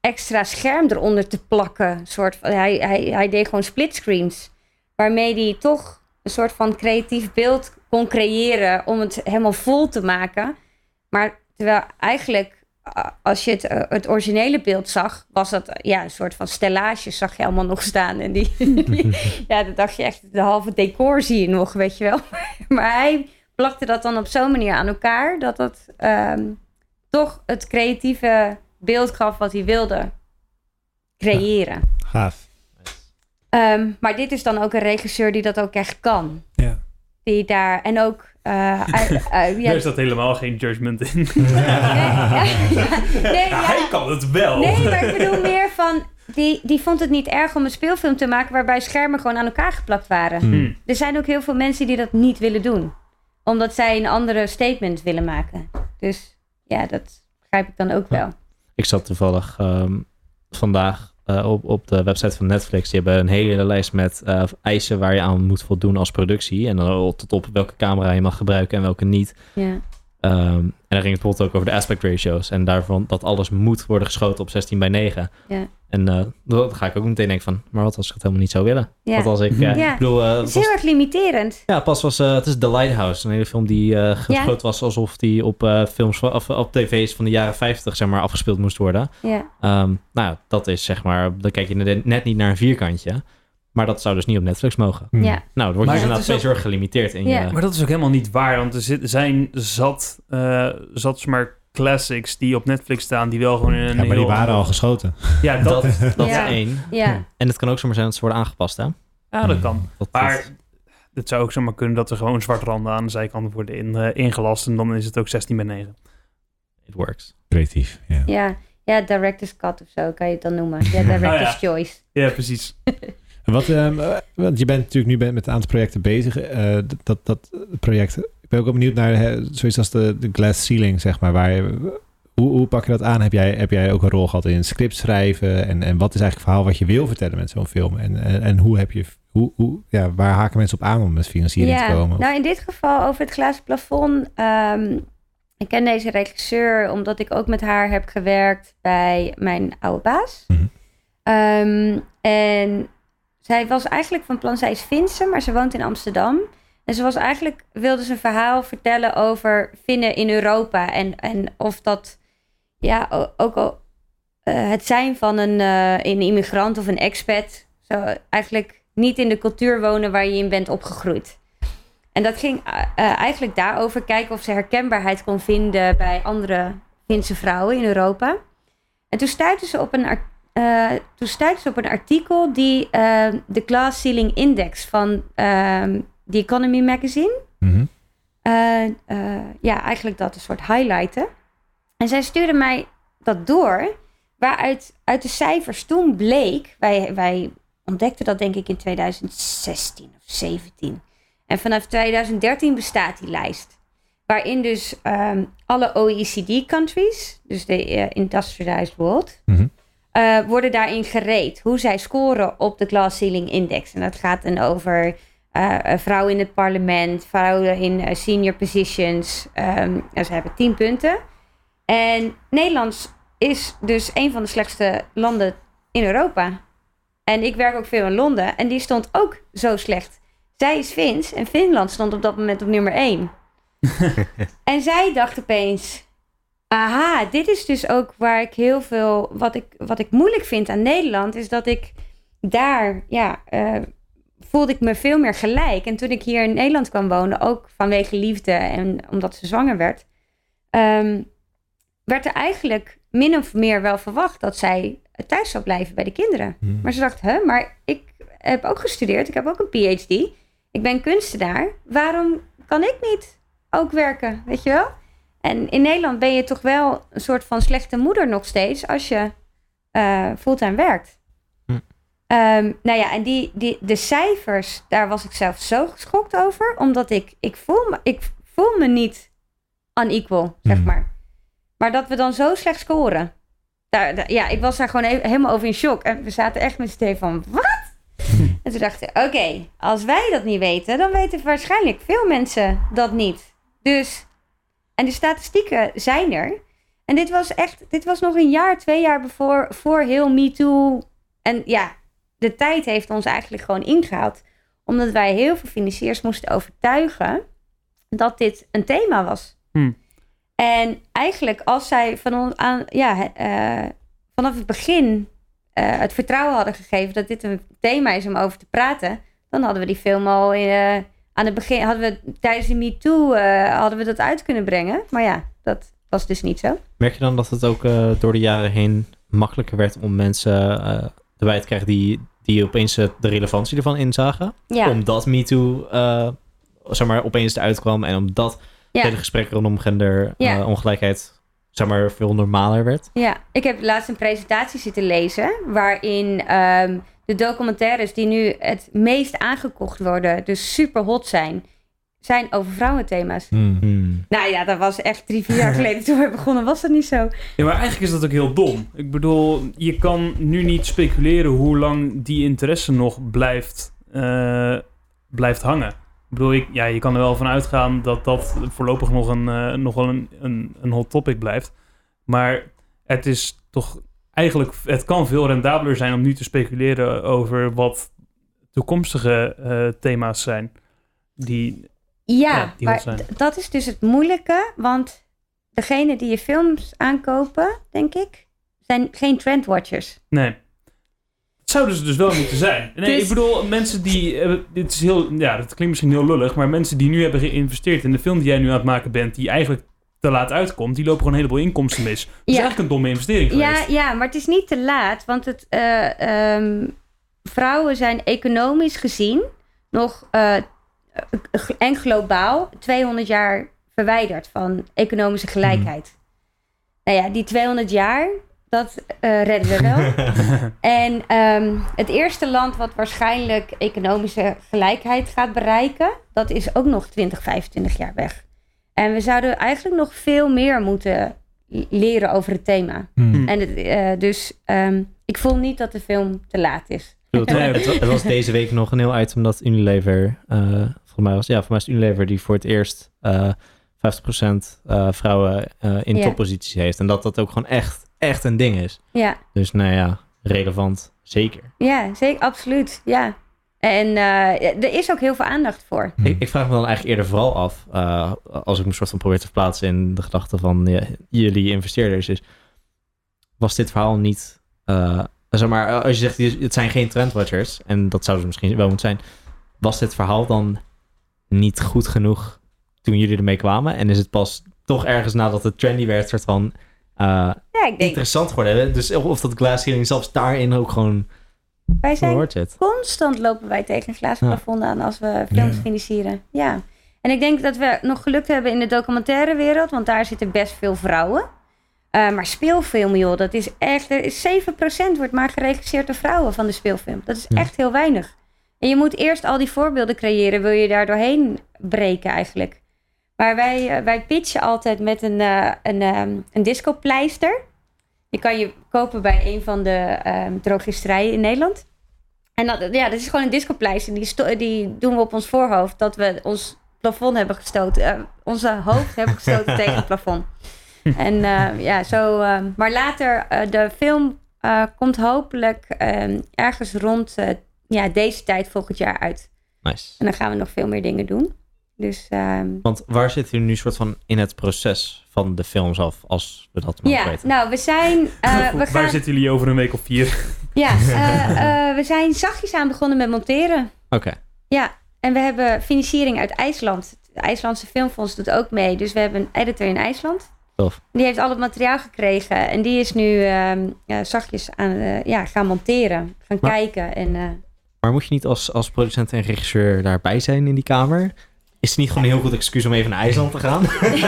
extra scherm eronder te plakken. Soort van, hij, hij, hij deed gewoon splitscreens, waarmee hij toch een soort van creatief beeld kon creëren om het helemaal vol te maken. Maar terwijl eigenlijk als je het, uh, het originele beeld zag, was dat uh, ja, een soort van stellage zag je allemaal nog staan. En die, (laughs) die- ja, dan dacht je echt, de halve decor zie je nog, weet je wel. (laughs) maar hij plakte dat dan op zo'n manier aan elkaar, dat dat ehm, toch het creatieve beeld gaf wat hij wilde creëren. Gaaf. Ehm, maar dit is dan ook een regisseur die dat ook echt kan. Die daar, en ook... eh, (laughs) uit- uit- ja, Daar staat helemaal geen judgment in. (laughs) nee, ja, ja, nee, Ja, hij kan het wel. Nee, maar ik bedoel meer van... Die, die vond het niet erg om een speelfilm te maken... waarbij schermen gewoon aan elkaar geplakt waren. Hmm. Hm. Er zijn ook heel veel mensen die dat niet willen doen. Omdat zij een andere statement willen maken. Dus ja, dat begrijp ik dan ook wel. Ik zat toevallig ehm, vandaag eh, op, op de website van Netflix. Die hebben een hele lijst met eh, eisen waar je aan moet voldoen als productie. En dan tot op welke camera je mag gebruiken en welke niet. Ja. Ehm, en dan ging het bijvoorbeeld ook over de aspect ratios. En daarvan dat alles moet worden geschoten op 16 bij 9. Ja. En eh, dan ga ik ook meteen denken van, maar wat als ik het helemaal niet zou willen? Ja. Wat als ik, eh, Ja. ik bedoel, eh, Het is heel erg limiterend. ja, pas was, het is The Lighthouse, een hele film die geschoten was alsof die op films van- of op tv's van de jaren 50 zeg maar afgespeeld moest worden. Ja. Ehm, nou, dat is zeg maar, dan kijk je net niet naar een vierkantje. Maar dat zou dus niet op Netflix mogen. Hmm. Ja. Nou, dan word je Maar dus dat inderdaad is steeds heel erg gelimiteerd in Ja. je... Maar dat is ook helemaal niet waar, want er zit, zijn zat, eh, zat maar classics die op Netflix staan, die wel gewoon in een Ja, maar die waren al geschoten. Ja, dat, Dat, dat Ja. is één. Ja. En het kan ook zomaar zijn dat ze worden aangepast, hè? ja, dat kan. Dat, Maar dat- het zou ook zomaar kunnen dat er gewoon zwarte randen aan de zijkant worden in, eh, ingelast. En dan is het ook 16 bij 9. it works. Creatief, ja. Ja. ja, director's cut of zo kan je het dan noemen. Ja, (laughs) director's Oh ja. choice. Ja, precies. (laughs) Wat, ehm, eh, want je bent natuurlijk nu met een aantal projecten bezig. eh, dat, dat, project, ik ben ook wel benieuwd naar hè, zoiets als de, de glass ceiling, zeg maar. Waar, je- hoe, hoe pak je dat aan? Heb jij, heb jij ook een rol gehad in script schrijven? En, en wat is eigenlijk het verhaal wat je wil vertellen met zo'n film? En, en, en hoe heb je, hoe, hoe, ja, waar haken mensen op aan om met financiering te komen? nou in dit geval over het glazen plafond. ehm, ik ken deze regisseur omdat ik ook met haar heb gewerkt bij mijn oude baas. Mhm. Ehm, en zij was eigenlijk van plan, zij is Finse, maar ze woont in Amsterdam. En ze was eigenlijk, wilde ze een verhaal vertellen over Finnen in Europa. En, en of dat, ja, ook al eh, het zijn van een, eh, een immigrant of een expat. Zo eigenlijk niet in de cultuur wonen waar je in bent opgegroeid. En dat ging eh, eigenlijk daarover kijken of ze herkenbaarheid kon vinden bij andere Finse vrouwen in Europa. En toen stuitte ze op een, ar- eh, toen stuitte ze op een artikel die eh, de Glass Ceiling Index van ehm The Economy Magazine Mhm. eh, ja, eigenlijk dat een soort highlighten. En zij stuurde mij dat door, waaruit uit de cijfers toen bleek, wij, wij ontdekten dat denk ik in 2016 of 17. En vanaf 2013 bestaat die lijst. Waarin dus ehm, alle OECD-countries, dus de Industrialized World, Mhm. Eh, worden daarin gereed. Hoe zij scoren op de Glass Ceiling Index. En dat gaat dan over eh, vrouwen in het parlement, vrouwen in senior positions. Ehm, en ze hebben tien punten. En Nederlands is dus een van de slechtste landen in Europa. En ik werk ook veel in Londen en die stond ook zo slecht. Zij is Fins en Finland stond op dat moment op nummer 1. (laughs) en zij dacht opeens: aha, dit is dus ook waar ik heel veel. Wat ik, wat ik moeilijk vind aan Nederland, is dat ik daar, ja, eh, voelde ik me veel meer gelijk. En toen ik hier in Nederland kwam wonen, ook vanwege liefde en omdat ze zwanger werd, ehm, werd er eigenlijk min of meer wel verwacht dat zij thuis zou blijven bij de kinderen. Mhm. Maar ze dacht, hè, maar ik heb ook gestudeerd, ik heb ook een PhD, ik ben kunstenaar, waarom kan ik niet ook werken, weet je wel? En in Nederland ben je toch wel een soort van slechte moeder nog steeds als je eh, fulltime werkt. Hm. Ehm, nou ja, en die, die, de cijfers, daar was ik zelf zo geschokt over, omdat ik, ik, voel, me, ik voel me niet unequal, zeg Hm. maar. Maar dat we dan zo slecht scoren. Daar, daar- ja, ik was daar gewoon even, helemaal over in shock. En we zaten echt met z'n tweeën van, wat? En toen dachten we, oké, als wij dat niet weten, dan weten waarschijnlijk veel mensen dat niet. Dus, en de statistieken zijn er. En dit was echt, dit was nog een jaar, twee jaar voor, voor heel MeToo. En ja, de tijd heeft ons eigenlijk gewoon ingehaald. Omdat wij heel veel financiers moesten overtuigen dat dit een thema was. Hmm. En eigenlijk als zij van ons aan, ja, eh, vanaf het begin eh, het vertrouwen hadden gegeven dat dit een thema is om over te praten, dan hadden we die film al in, eh, aan het begin, hadden we tijdens de MeToo, eh hadden we dat uit kunnen brengen. Maar ja, dat was dus niet zo. Merk je dan dat het ook eh, door de jaren heen makkelijker werd om mensen eh, erbij te krijgen die, die opeens de relevantie ervan inzagen? Ja, Omdat MeToo uh, zeg maar, opeens eruit kwam en omdat het ja. hele gesprek rondom genderongelijkheid Ja. ongelijkheid zeg maar, veel normaler werd. Ja, ik heb laatst een presentatie zitten lezen waarin ehm, de documentaires die nu het meest aangekocht worden, dus super hot zijn, zijn over vrouwenthema's. Hmm. Hmm. Nou ja, dat was echt drie, vier jaar (laughs) geleden toen we begonnen, was dat niet zo. Ja, maar eigenlijk is dat ook heel dom. Ik bedoel, je kan nu niet speculeren hoe lang die interesse nog blijft, eh, blijft hangen. Ik bedoel, ik, ja, je kan er wel van uitgaan dat dat voorlopig nog, een, eh, nog wel een, een, een hot topic blijft. Maar het is toch eigenlijk, het kan veel rendabeler zijn om nu te speculeren over wat toekomstige eh, thema's zijn. Die, Ja, Ja, die maar zijn. dat is dus het moeilijke, want degene die je films aankopen, denk ik, zijn geen trendwatchers. Nee. Dat zouden ze dus wel moeten zijn. Nee, Dus- ik bedoel, mensen die... eh, dit is heel, ja, dat klinkt misschien heel lullig, maar mensen die nu hebben geïnvesteerd in de film die jij nu aan het maken bent, die eigenlijk te laat uitkomt, die lopen gewoon een heleboel inkomsten mis. Dat is Ja. eigenlijk een domme investering Ja, geweest. ja, maar het is niet te laat. Want het, eh, ehm, vrouwen zijn economisch gezien nog eh, en globaal 200 jaar verwijderd van economische gelijkheid. Nou ja, die 200 jaar, dat eh, redden we wel. (laughs) en ehm, het eerste land wat waarschijnlijk economische gelijkheid gaat bereiken, dat is ook nog 20, 25 jaar weg. En we zouden eigenlijk nog veel meer moeten leren over het thema. Hmm. En het, eh, dus ehm, ik voel niet dat de film te laat is. Ik bedoel, Nee. het, wa- het was deze week nog een heel item dat Unilever, eh volgens mij was, ja, voor mij is Unilever die voor het eerst eh 50% eh, vrouwen eh, in Ja. topposities heeft. En dat dat ook gewoon echt, echt een ding is. Ja, Dus nou ja, relevant, zeker. ja zeker, absoluut. Ja. En eh, er is ook heel veel aandacht voor. Hmm. Ik, ik vraag me dan eigenlijk eerder vooral af, eh, als ik me soort van probeer te verplaatsen in de gedachte van ja, jullie investeerders, is, was dit verhaal niet, eh, zeg maar, als je zegt, het zijn geen trendwatchers, en dat zouden ze misschien wel moeten zijn, was dit verhaal dan niet goed genoeg toen jullie ermee kwamen? En is het pas toch ergens nadat het trendy werd, soort van eh, Ja, ik denk, interessant geworden? Dus of dat glass ceiling zelfs daarin ook gewoon wij zijn constant lopen wij tegen een glazen plafond aan als we films financieren. Ja. En ik denk dat we nog gelukt hebben in de documentaire wereld, want daar zitten best veel vrouwen. Eh, maar speelfilm, joh, dat is echt. Er is 7% wordt maar geregisseerd door vrouwen van de speelfilm. Dat is echt heel weinig. En je moet eerst al die voorbeelden creëren, wil je daar doorheen breken eigenlijk. Maar wij, eh, wij pitchen altijd met een, eh een, ehm, een discopleister. Die kan je kopen bij een van de ehm drogisterijen in Nederland. En dat, ja, dat is gewoon een discopleister. Die, die doen we op ons voorhoofd dat we ons plafond hebben gestoten. eh, onze hoofd (laughs) hebben gestoten tegen het plafond. En eh, ja, zo. eh, maar later, eh, de film eh, komt hopelijk ergens rond ja, deze tijd volgend jaar uit. Nice. En dan gaan we nog veel meer dingen doen. Dus ehm, Want waar zitten jullie nu soort van in het proces van de film zelf, als we dat mogen ja, weten? nou, we zijn. eh, we Waar gaan, zitten jullie over een week of vier? ja, (laughs) eh, eh, we zijn zachtjes aan begonnen met monteren. Oké. Ja, en we hebben financiering uit IJsland. Het IJslandse Filmfonds doet ook mee. Dus we hebben een editor in IJsland. Tof. Die heeft al het materiaal gekregen. En die is nu ehm, zachtjes aan eh, ja, gaan monteren. Gaan Maar- kijken. En, eh, Maar moet je niet als, als producent en regisseur daarbij zijn in die kamer? Is het niet gewoon een heel goed excuus om even naar IJsland te gaan?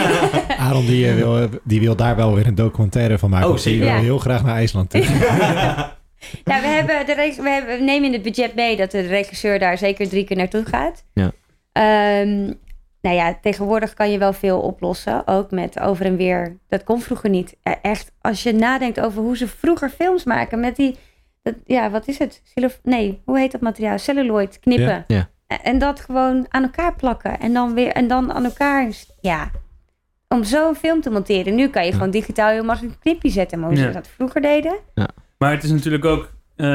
(laughs) Aaron die, eh, wil, die wil daar wel weer een documentaire van maken. Oh, want die zeker. wil Ja. heel graag naar IJsland toe. (laughs) nou, we, hebben de reg- we, hebben, we nemen in het budget mee dat de regisseur daar zeker drie keer naartoe gaat. Ja. Ehm, nou ja, tegenwoordig kan je wel veel oplossen. Ook met over en weer. Dat kon vroeger niet. Eh, Echt, als je nadenkt over hoe ze vroeger films maken met die... Dat, ja, wat is het? Nee, hoe heet dat materiaal? Celluloid, knippen. Ja. Ja. En- dat gewoon aan elkaar plakken. En dan weer en dan aan elkaar. Ja. Om zo'n film te monteren. Nu kan je gewoon digitaal heel makkelijk een knipje zetten. Maar hoe Ja. ze dat vroeger deden. Maar het is natuurlijk ook... eh,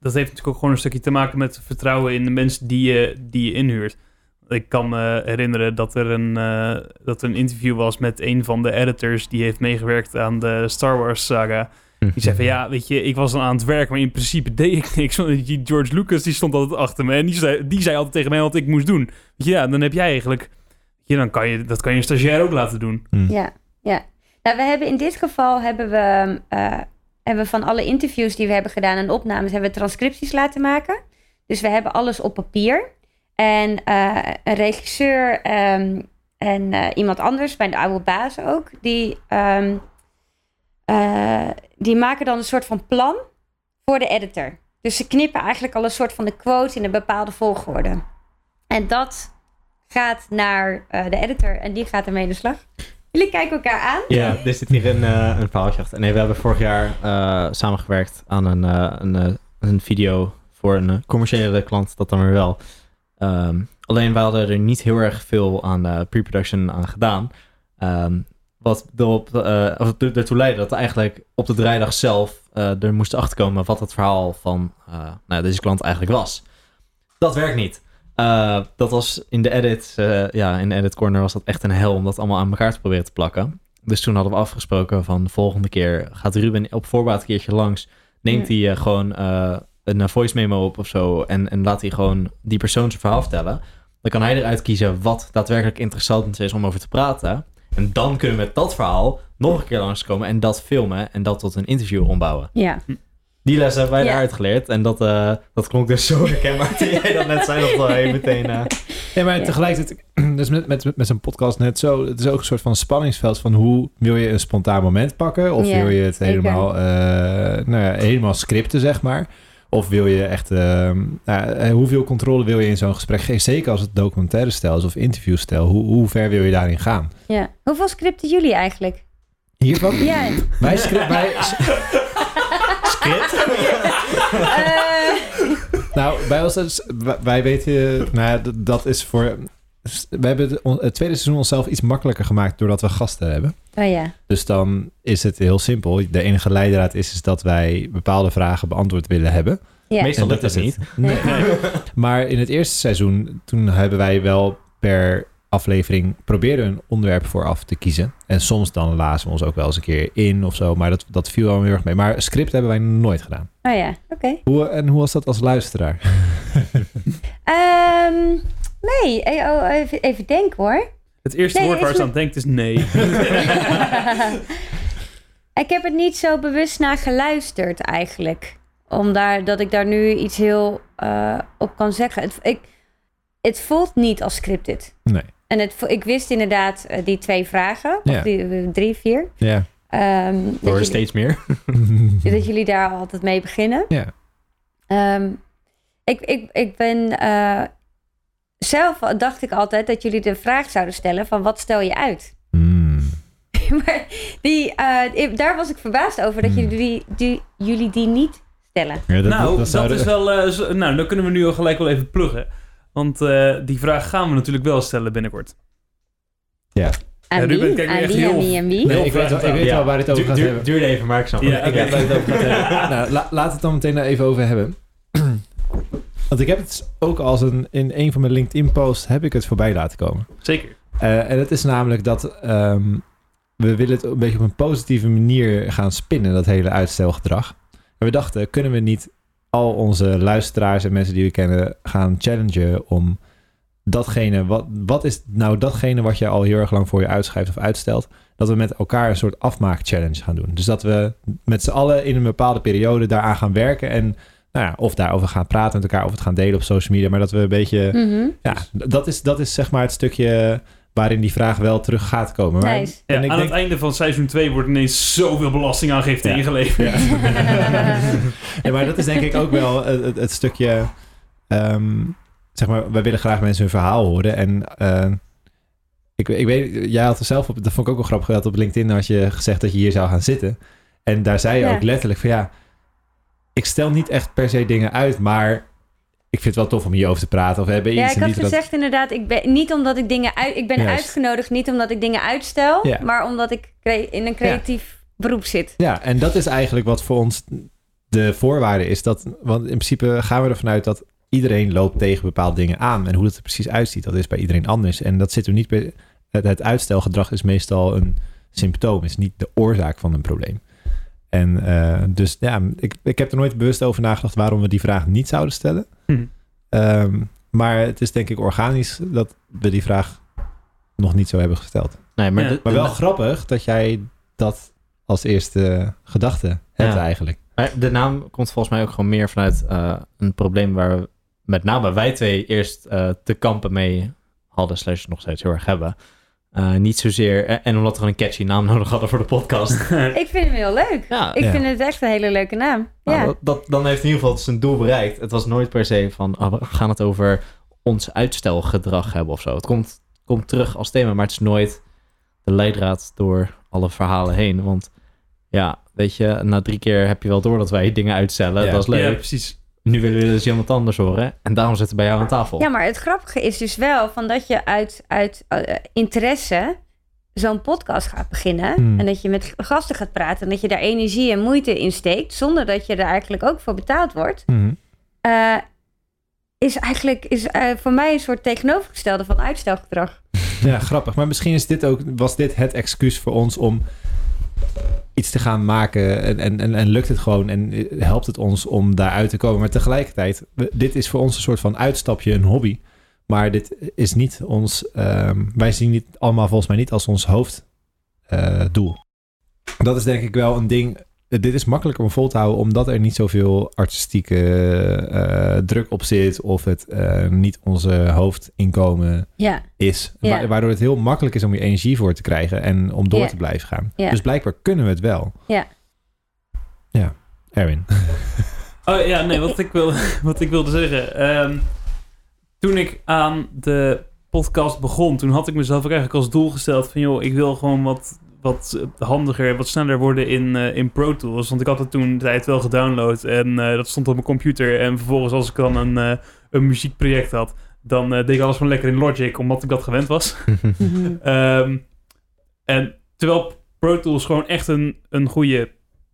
dat heeft natuurlijk ook gewoon een stukje te maken met vertrouwen in de mensen die je, die je inhuurt. Ik kan me herinneren dat er, een, eh, dat er een interview was met een van de editors... die heeft meegewerkt aan de Star Wars saga. Die zei van (laughs) ja, weet je, ik was dan aan het werk, maar in principe deed ik niks. Want die George Lucas die stond altijd achter me en die zei, die zei altijd tegen mij wat ik moest doen. Weet je, ja, dan heb jij eigenlijk, je, dan kan je, dat kan je een stagiair ook laten doen. Hmm. Ja, ja. Nou, we hebben in dit geval hebben we, eh, hebben we van alle interviews die we hebben gedaan en opnames, hebben we transcripties laten maken. Dus we hebben alles op papier. En eh, een regisseur ehm, en eh, iemand anders, bij de oude baas ook, die, ehm, eh, die maken dan een soort van plan voor de editor. Dus ze knippen eigenlijk al een soort van de quote in een bepaalde volgorde. En dat gaat naar eh, de editor en die gaat ermee de slag. Jullie kijken elkaar aan. Ja, er zit hier een, eh een verhaaltje achter. Nee, we hebben vorig jaar eh, samengewerkt aan een, een, een video voor een commerciële klant, dat dan weer wel. Ehm, alleen wij hadden er niet heel erg veel aan pre-production aan gedaan. Ehm, wat erop, eh, of er- ertoe leidde dat eigenlijk op de draaidag zelf eh, er moesten achterkomen wat het verhaal van eh, nou, deze klant eigenlijk was. Dat werkt niet. Eh, dat was in de edit, eh, ja, in de edit corner was dat echt een hel om dat allemaal aan elkaar te proberen te plakken. Dus toen hadden we afgesproken van de volgende keer gaat Ruben op voorbaat een keertje langs. Neemt hij eh, gewoon eh, een eh, voice memo op of zo en, en laat hij gewoon die persoon zijn verhaal vertellen. Dan kan hij eruit kiezen wat daadwerkelijk interessant is om over te praten. En dan kunnen we met dat verhaal nog een keer langskomen en dat filmen en dat tot een interview ombouwen. Ja. Die les hebben wij Ja. eruit geleerd. En dat, eh, dat klonk dus zo herkenbaar (laughs) toen jij dat net zei. Dat je meteen... eh, (laughs) Ja, maar Ja. tegelijkertijd, (clears throat) dus met, met, met zo'n podcast net zo, het is ook een soort van spanningsveld van hoe wil je een spontaan moment pakken? Of Ja, wil je het helemaal, eh, nou ja, helemaal scripten, zeg maar? Of wil je echt, ehm, nou, eh, hoeveel controle wil je in zo'n gesprek geven? Zeker als het documentaire stijl is of interviewstijl. Hoe, hoe ver wil je daarin gaan? ja. Hoeveel scripten jullie eigenlijk? Hiervan? Ja. Wij, script, wij, (laughs) script? Eh, nou, bij ons, is- wij- weten, nou dat is voor, we hebben het, het tweede seizoen onszelf iets makkelijker gemaakt doordat we gasten hebben. oh ja. Dus dan is het heel simpel. De enige leidraad is, is dat wij bepaalde vragen beantwoord willen hebben. Ja. Meestal lukt dat niet. Nee. Maar in het eerste seizoen, toen hebben wij wel per aflevering probeerden een onderwerp vooraf te kiezen. En soms dan lazen we ons ook wel eens een keer in of zo. Maar dat, dat viel wel heel erg mee. Maar script hebben wij nooit gedaan. Oh ja, oké. Hoe, en hoe was dat als luisteraar? Ehm, nee, eh, oh, even, even denken hoor. Het eerste Nee, woord waar ze aan denkt is nee. (laughs) ik heb het niet zo bewust naar geluisterd eigenlijk. Om daar, dat ik daar nu iets heel eh, op kan zeggen. Het, ik, het voelt niet als scripted. Nee. En het, ik wist inderdaad eh, die twee vragen. Ja. Of die, drie, vier. Ja. Ehm, dat, Door jullie, steeds meer. (laughs) dat jullie daar altijd mee beginnen. Ja. Ehm, ik, ik, ik ben... eh, zelf dacht ik altijd dat jullie de vraag zouden stellen van wat stel je uit? Hmm. (laughs) maar die, eh, ik- daar was ik verbaasd over dat Hmm. jullie, die, die, jullie die niet stellen. Ja, nou, dat, zouden- is wel... eh, zo- nou, dan kunnen we nu al gelijk wel even pluggen. Want eh, die vraag gaan we natuurlijk wel stellen binnenkort. Aan Ruben, wie? kijk nu Aan echt wie? Aan heel- wie? En wie? Nee, ik weet, wel, ik weet Ja. wel waar het over gaat hebben. Duurde even, maar ik snap Ja, het. Ik weet waar het over gaat (laughs) hebben. nou, la, laat het dan meteen daar even over hebben. Want ik heb het ook als een... In een van mijn LinkedIn-posts heb ik het voorbij laten komen. Zeker. Eh, en het is namelijk dat ehm, we willen het een beetje op een positieve manier gaan spinnen, dat hele uitstelgedrag. En we dachten, kunnen we niet al onze luisteraars en mensen die we kennen gaan challengen om datgene, wat, wat is nou datgene wat je al heel erg lang voor je uitschrijft of uitstelt, dat we met elkaar een soort afmaak-challenge gaan doen. Dus dat we met z'n allen in een bepaalde periode daaraan gaan werken en nou ja, of daarover gaan praten met elkaar, of het gaan delen op social media, maar dat we een beetje Mhm. ja, dat is, dat is zeg maar het stukje waarin die vraag wel terug gaat komen. Maar, Nice. Ja, en ik aan denk, het einde van seizoen 2 wordt ineens zoveel belastingaangifte Ja. ingeleverd. Ja. (laughs) Ja, maar dat is denk ik ook wel het, het, het stukje. ehm, zeg maar, wij willen graag mensen hun verhaal horen. En eh, ik, ik weet, jij had er zelf op, dat vond ik ook wel grappig, dat op LinkedIn had je gezegd dat je hier zou gaan zitten. En daar zei je Ja. ook letterlijk van ja, ik stel niet echt per se dingen uit, maar ik vind het wel tof om hierover te praten. Of hebben Ja, iets ik had dat- gezegd inderdaad, ik ben, niet omdat ik dingen uit... Ik ben Juist. uitgenodigd niet omdat ik dingen uitstel, Ja. maar omdat ik in een creatief beroep zit. Ja, en dat is eigenlijk wat voor ons de voorwaarde is. Dat, want in principe gaan we ervan uit dat iedereen loopt tegen bepaalde dingen aan. En hoe dat er precies uitziet, dat is bij iedereen anders. En dat zit er niet bij. Het, het uitstelgedrag is meestal een symptoom, is niet de oorzaak van een probleem. En eh, dus ja, ik, ik heb er nooit bewust over nagedacht waarom we die vraag niet zouden stellen. Hm. Ehm, maar het is denk ik organisch dat we die vraag nog niet zo hebben gesteld. Nee, maar, Ja. de- Maar wel de- grappig dat jij dat als eerste gedachte hebt Ja. eigenlijk. Maar de naam komt volgens mij ook gewoon meer vanuit eh, een probleem waar we met name wij twee eerst eh, te kampen mee hadden, slash nog steeds heel erg hebben. Eh, niet zozeer, en, en omdat we een catchy naam (laughs) nodig hadden voor de podcast. (laughs) Ik vind hem heel leuk. ja, Ik Ja. vind het echt een hele leuke naam. nou, ja. dat, dat, dan heeft in ieder geval zijn doel bereikt. Het was nooit per se van, oh, we gaan het over ons uitstelgedrag hebben of zo. Het komt, komt terug als thema, maar het is nooit de leidraad door alle verhalen heen. Want ja, weet je, na drie keer heb je wel door dat wij dingen uitstellen. Ja. Dat is leuk. Ja, precies. Nu willen we dus iemand anders horen. En daarom zitten we bij jou aan tafel. Ja, maar het grappige is dus wel van dat je uit, uit eh, interesse zo'n podcast gaat beginnen. Hmm. En dat je met gasten gaat praten. En dat je daar energie en moeite in steekt. Zonder dat je er eigenlijk ook voor betaald wordt. Mhm. eh, is eigenlijk is, eh, voor mij een soort tegenovergestelde van uitstelgedrag. Ja, grappig. Maar misschien is dit ook, was dit het excuus voor ons om iets te gaan maken. En, en, en, lukt het gewoon en helpt het ons om daaruit te komen. Maar tegelijkertijd, dit is voor ons een soort van uitstapje, een hobby. Maar dit is niet ons. ehm, wij zien dit allemaal volgens mij niet als ons hoofddoel. dat is denk ik wel een ding. Dit is makkelijker om vol te houden omdat er niet zoveel artistieke eh, druk op zit. Of het eh, niet onze hoofdinkomen Ja, is. Ja. Wa- Waardoor het heel makkelijk is om je energie voor te krijgen en om door Ja. te blijven gaan. Ja. Dus blijkbaar kunnen we het wel. Ja. Ja, Erwin. (laughs) Oh ja, nee, wat ik, wil, (laughs) wat ik wilde zeggen. ehm, toen ik aan de podcast begon, toen had ik mezelf ook eigenlijk als doel gesteld van... joh, ik wil gewoon wat, wat eh, handiger, wat sneller worden in, eh, in Pro Tools. Want ik had het toen de tijd wel gedownload en eh, dat stond op mijn computer. En vervolgens als ik dan een, eh, een muziekproject had, dan eh, deed ik alles gewoon lekker in Logic, omdat ik dat gewend was. (laughs) Mhm. Ehm, en terwijl Pro Tools gewoon echt een, een goede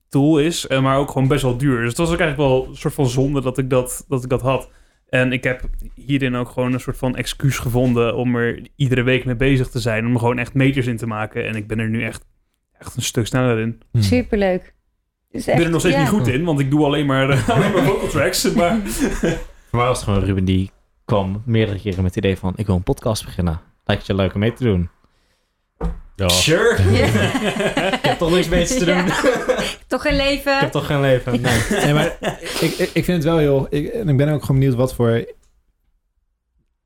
tool is, maar ook gewoon best wel duur. Dus het was ook eigenlijk wel een soort van zonde dat ik dat, dat ik dat had. En ik heb hierin ook gewoon een soort van excuus gevonden om er iedere week mee bezig te zijn. Om er gewoon echt meters in te maken. En ik ben er nu echt, echt een stuk sneller in. Hm. superleuk. Dus Ik ben er nog steeds ja. niet goed in, want ik doe alleen maar, eh, (laughs) alleen maar vocal tracks. (laughs) Maar Voor mij was het gewoon Ruben die kwam meerdere keren met het idee van... ik wil een podcast beginnen. Lijkt het je leuk om mee te doen? Ja. Sure. (laughs) Ja. ik heb toch niks beters te doen. Ja. (laughs) Toch geen leven. Ik heb toch geen leven. Nee. (laughs) Nee, maar ik, ik, ik vind het wel heel... Ik, en ik ben ook gewoon benieuwd wat voor...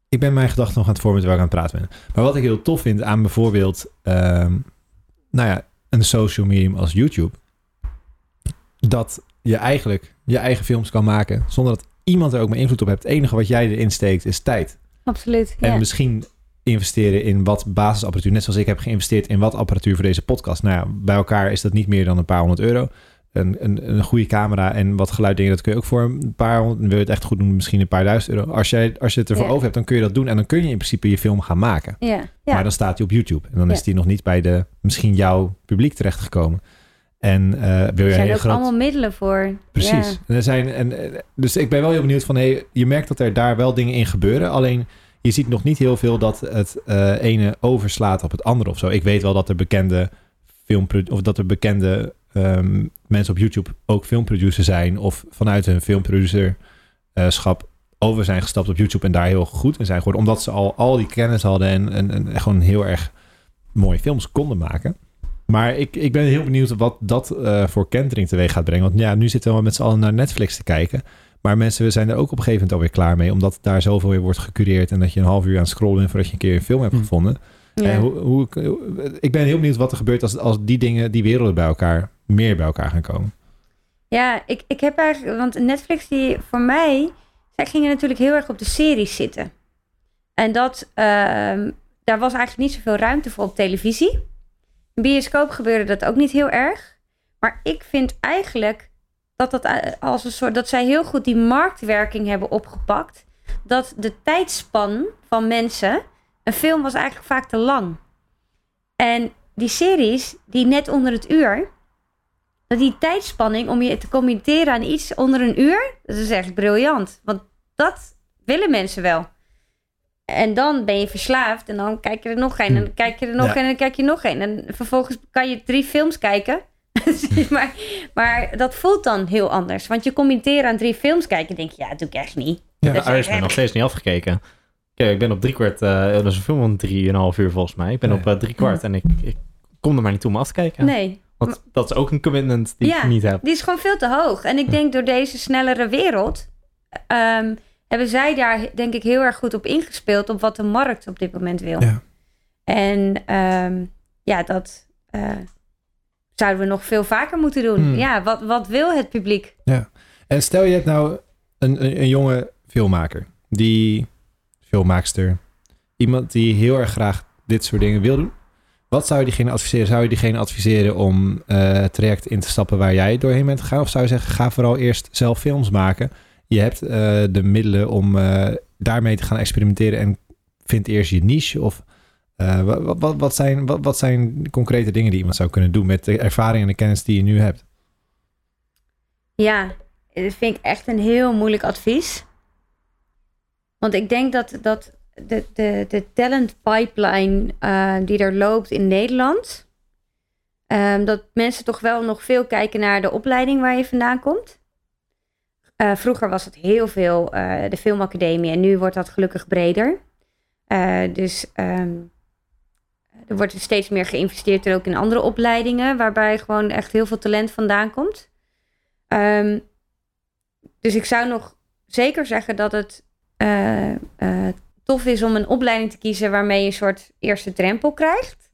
Ik ben mijn gedachten nog aan het vormen terwijl ik aan het praten ben. Maar wat ik heel tof vind aan bijvoorbeeld... ehm, nou ja, een social medium als YouTube. Dat je eigenlijk je eigen films kan maken... zonder dat iemand er ook maar invloed op hebt. Het enige wat jij erin steekt is tijd. Absoluut. En Ja. misschien investeren in wat basisapparatuur. Net zoals ik heb geïnvesteerd in wat apparatuur voor deze podcast. Nou ja, bij elkaar is dat niet meer dan een paar honderd euro. Een, een, een goede camera en wat geluiddingen, dat kun je ook voor een paar honderd. Wil je het echt goed doen, misschien een paar duizend euro. Als, jij, als je het ervoor Ja. over hebt, dan kun je dat doen. En dan kun je in principe je film gaan maken. Ja. Ja. Maar dan staat hij op YouTube. En dan is die nog niet bij de, misschien jouw publiek terechtgekomen. En eh, wil je er zijn ook groot... allemaal middelen voor. Precies. En er zijn, en, eh, dus ik ben wel heel benieuwd van, hey, je merkt dat er daar wel dingen in gebeuren. Alleen je ziet nog niet heel veel dat het eh, ene overslaat op het andere of zo. Ik weet wel dat er bekende filmpro- of dat er bekende ehm, mensen op YouTube ook filmproducer zijn of vanuit hun filmproducerschap over zijn gestapt op YouTube en daar heel goed in zijn geworden, omdat ze al al die kennis hadden en, en, en gewoon heel erg mooie films konden maken. Maar ik, ik ben heel benieuwd wat dat eh, voor kentering teweeg gaat brengen. Want ja, nu zitten we met z'n allen naar Netflix te kijken. Maar mensen we zijn er ook op een gegeven moment alweer klaar mee. Omdat daar zoveel weer wordt gecureerd. En dat je een half uur aan het scrollen bent voordat je een keer een film hebt Hm. gevonden. Ja. En hoe, hoe, ik ben heel benieuwd wat er gebeurt als, als die dingen, die werelden bij elkaar, meer bij elkaar gaan komen. Ja, ik, ik heb eigenlijk, want Netflix die voor mij, zij gingen natuurlijk heel erg op de series zitten. En dat, ehm, daar was eigenlijk niet zoveel ruimte voor op televisie. Bioscoop gebeurde dat ook niet heel erg. Maar ik vind eigenlijk dat, dat, eh, als een soort, dat zij heel goed die marktwerking hebben opgepakt. Dat de tijdspan van mensen, een film was eigenlijk vaak te lang. En die series, die net onder het uur, dat die tijdspanning om je te commenteren aan iets onder een uur, dat is echt briljant. Want dat willen mensen wel. En dan ben je verslaafd en dan kijk je er nog een en dan kijk je er nog Ja. een en dan kijk je nog een. En vervolgens kan je drie films kijken. (laughs) maar, maar dat voelt dan heel anders. Want je commenteren aan drie films kijken, denk je, ja, dat doe ik echt niet. Ja, Dat echt- nog steeds niet afgekeken. Kijk, ik ben op drie kwart... eh dat is een film van drieënhalf uur volgens mij. Ik ben Nee. op eh, drie kwart en ik, ik kom er maar niet toe om af te kijken. Nee, Want dat is ook een commitment die Ja. ik niet heb. die is gewoon veel te hoog. En ik denk door deze snellere wereld ehm, hebben zij daar denk ik heel erg goed op ingespeeld op wat de markt op dit moment wil. Ja. En ehm, ja, dat eh, zouden we nog veel vaker moeten doen. Hmm. Ja, wat, wat wil het publiek? En stel je hebt nou een, een, een jonge filmmaker, die filmmaakster, iemand die heel erg graag dit soort dingen wil doen. Wat zou je diegene adviseren? Zou je diegene adviseren om eh, het traject in te stappen waar jij doorheen bent gegaan? Of zou je zeggen, ga vooral eerst zelf films maken. Je hebt eh, de middelen om eh, daarmee te gaan experimenteren en vind eerst je niche. Of eh, wat, wat, wat, zijn, wat, wat zijn concrete dingen die iemand zou kunnen doen met de ervaring en de kennis die je nu hebt? Ja, dat vind ik echt een heel moeilijk advies. Want ik denk dat, dat de, de, de talent pipeline die er loopt in Nederland, ehm, dat mensen toch wel nog veel kijken naar de opleiding waar je vandaan komt. Eh, vroeger was het heel veel eh, de filmacademie en nu wordt dat gelukkig breder. Eh, dus ehm, er wordt steeds meer geïnvesteerd er ook in andere opleidingen, waarbij gewoon echt heel veel talent vandaan komt. Ehm, dus ik zou nog zeker zeggen dat het tof is om een opleiding te kiezen waarmee je een soort eerste drempel krijgt.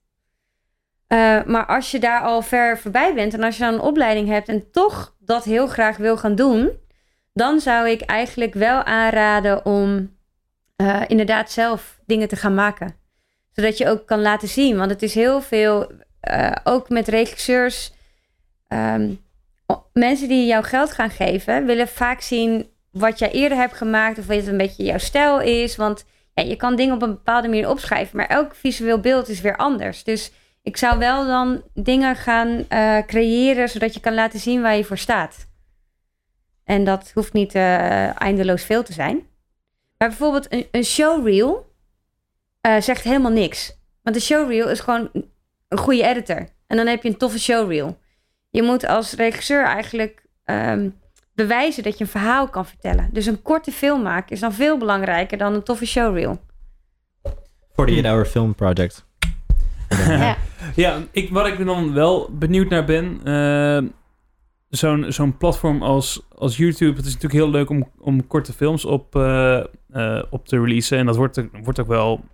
Maar als je daar al ver voorbij bent en als je dan een opleiding hebt en toch dat heel graag wil gaan doen, dan zou ik eigenlijk wel aanraden om inderdaad zelf dingen te gaan maken. Zodat je ook kan laten zien. Want het is heel veel, ook met regisseurs. Ehm, mensen die jou geld gaan geven, willen vaak zien wat jij eerder hebt gemaakt of wat een beetje jouw stijl is. Want ja, je kan dingen op een bepaalde manier opschrijven, maar elk visueel beeld is weer anders. Dus ik zou wel dan dingen gaan uh, creëren zodat je kan laten zien waar je voor staat. En dat hoeft niet uh, eindeloos veel te zijn. Maar bijvoorbeeld een, een showreel uh, zegt helemaal niks. Want een showreel is gewoon een goede editor. En dan heb je een toffe showreel. Je moet als regisseur eigenlijk um, bewijzen dat je een verhaal kan vertellen. Dus een korte film maken is dan veel belangrijker dan een toffe showreel. 48 Hour Film Project. (laughs) ja, ja ik, waar ik dan wel benieuwd naar ben... Uh, Zo'n zo'n platform als, als YouTube... Het is natuurlijk heel leuk om, om korte films op, uh, uh, op te releasen. En dat wordt, wordt ook wel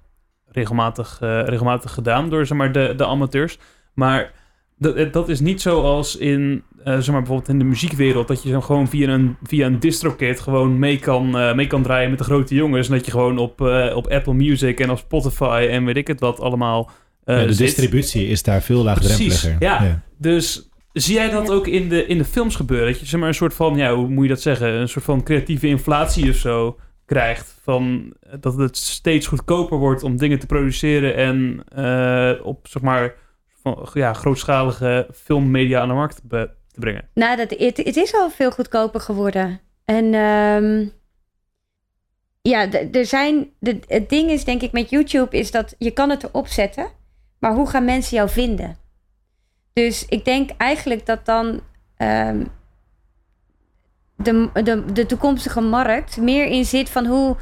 regelmatig, regelmatig gedaan door zeg maar, de, de amateurs. Maar dat, dat is niet zoals in, zeg maar bijvoorbeeld in de muziekwereld, dat je zo gewoon via een, via een distrokit gewoon mee kan, mee kan draaien met de grote jongens. En dat je gewoon op, op Apple Music en op Spotify en weet ik het wat allemaal. Ja, de distributie is daar veel laagdrempeliger. Ja. ja. Dus zie jij dat ook in de, in de films gebeuren? Dat je zeg maar een soort van, ja, hoe moet je dat zeggen? Een soort van creatieve inflatie of zo krijgt. Van dat het steeds goedkoper wordt om dingen te produceren en op zeg maar van, ja, grootschalige filmmedia aan de markt te, te brengen? Nou, dat, het, het is al veel goedkoper geworden. En um, ja, er zijn. De, het ding is, denk ik, met YouTube is dat je kan het erop zetten, maar hoe gaan mensen jou vinden? Dus ik denk eigenlijk dat dan um, de, de, de toekomstige markt meer in zit van hoe,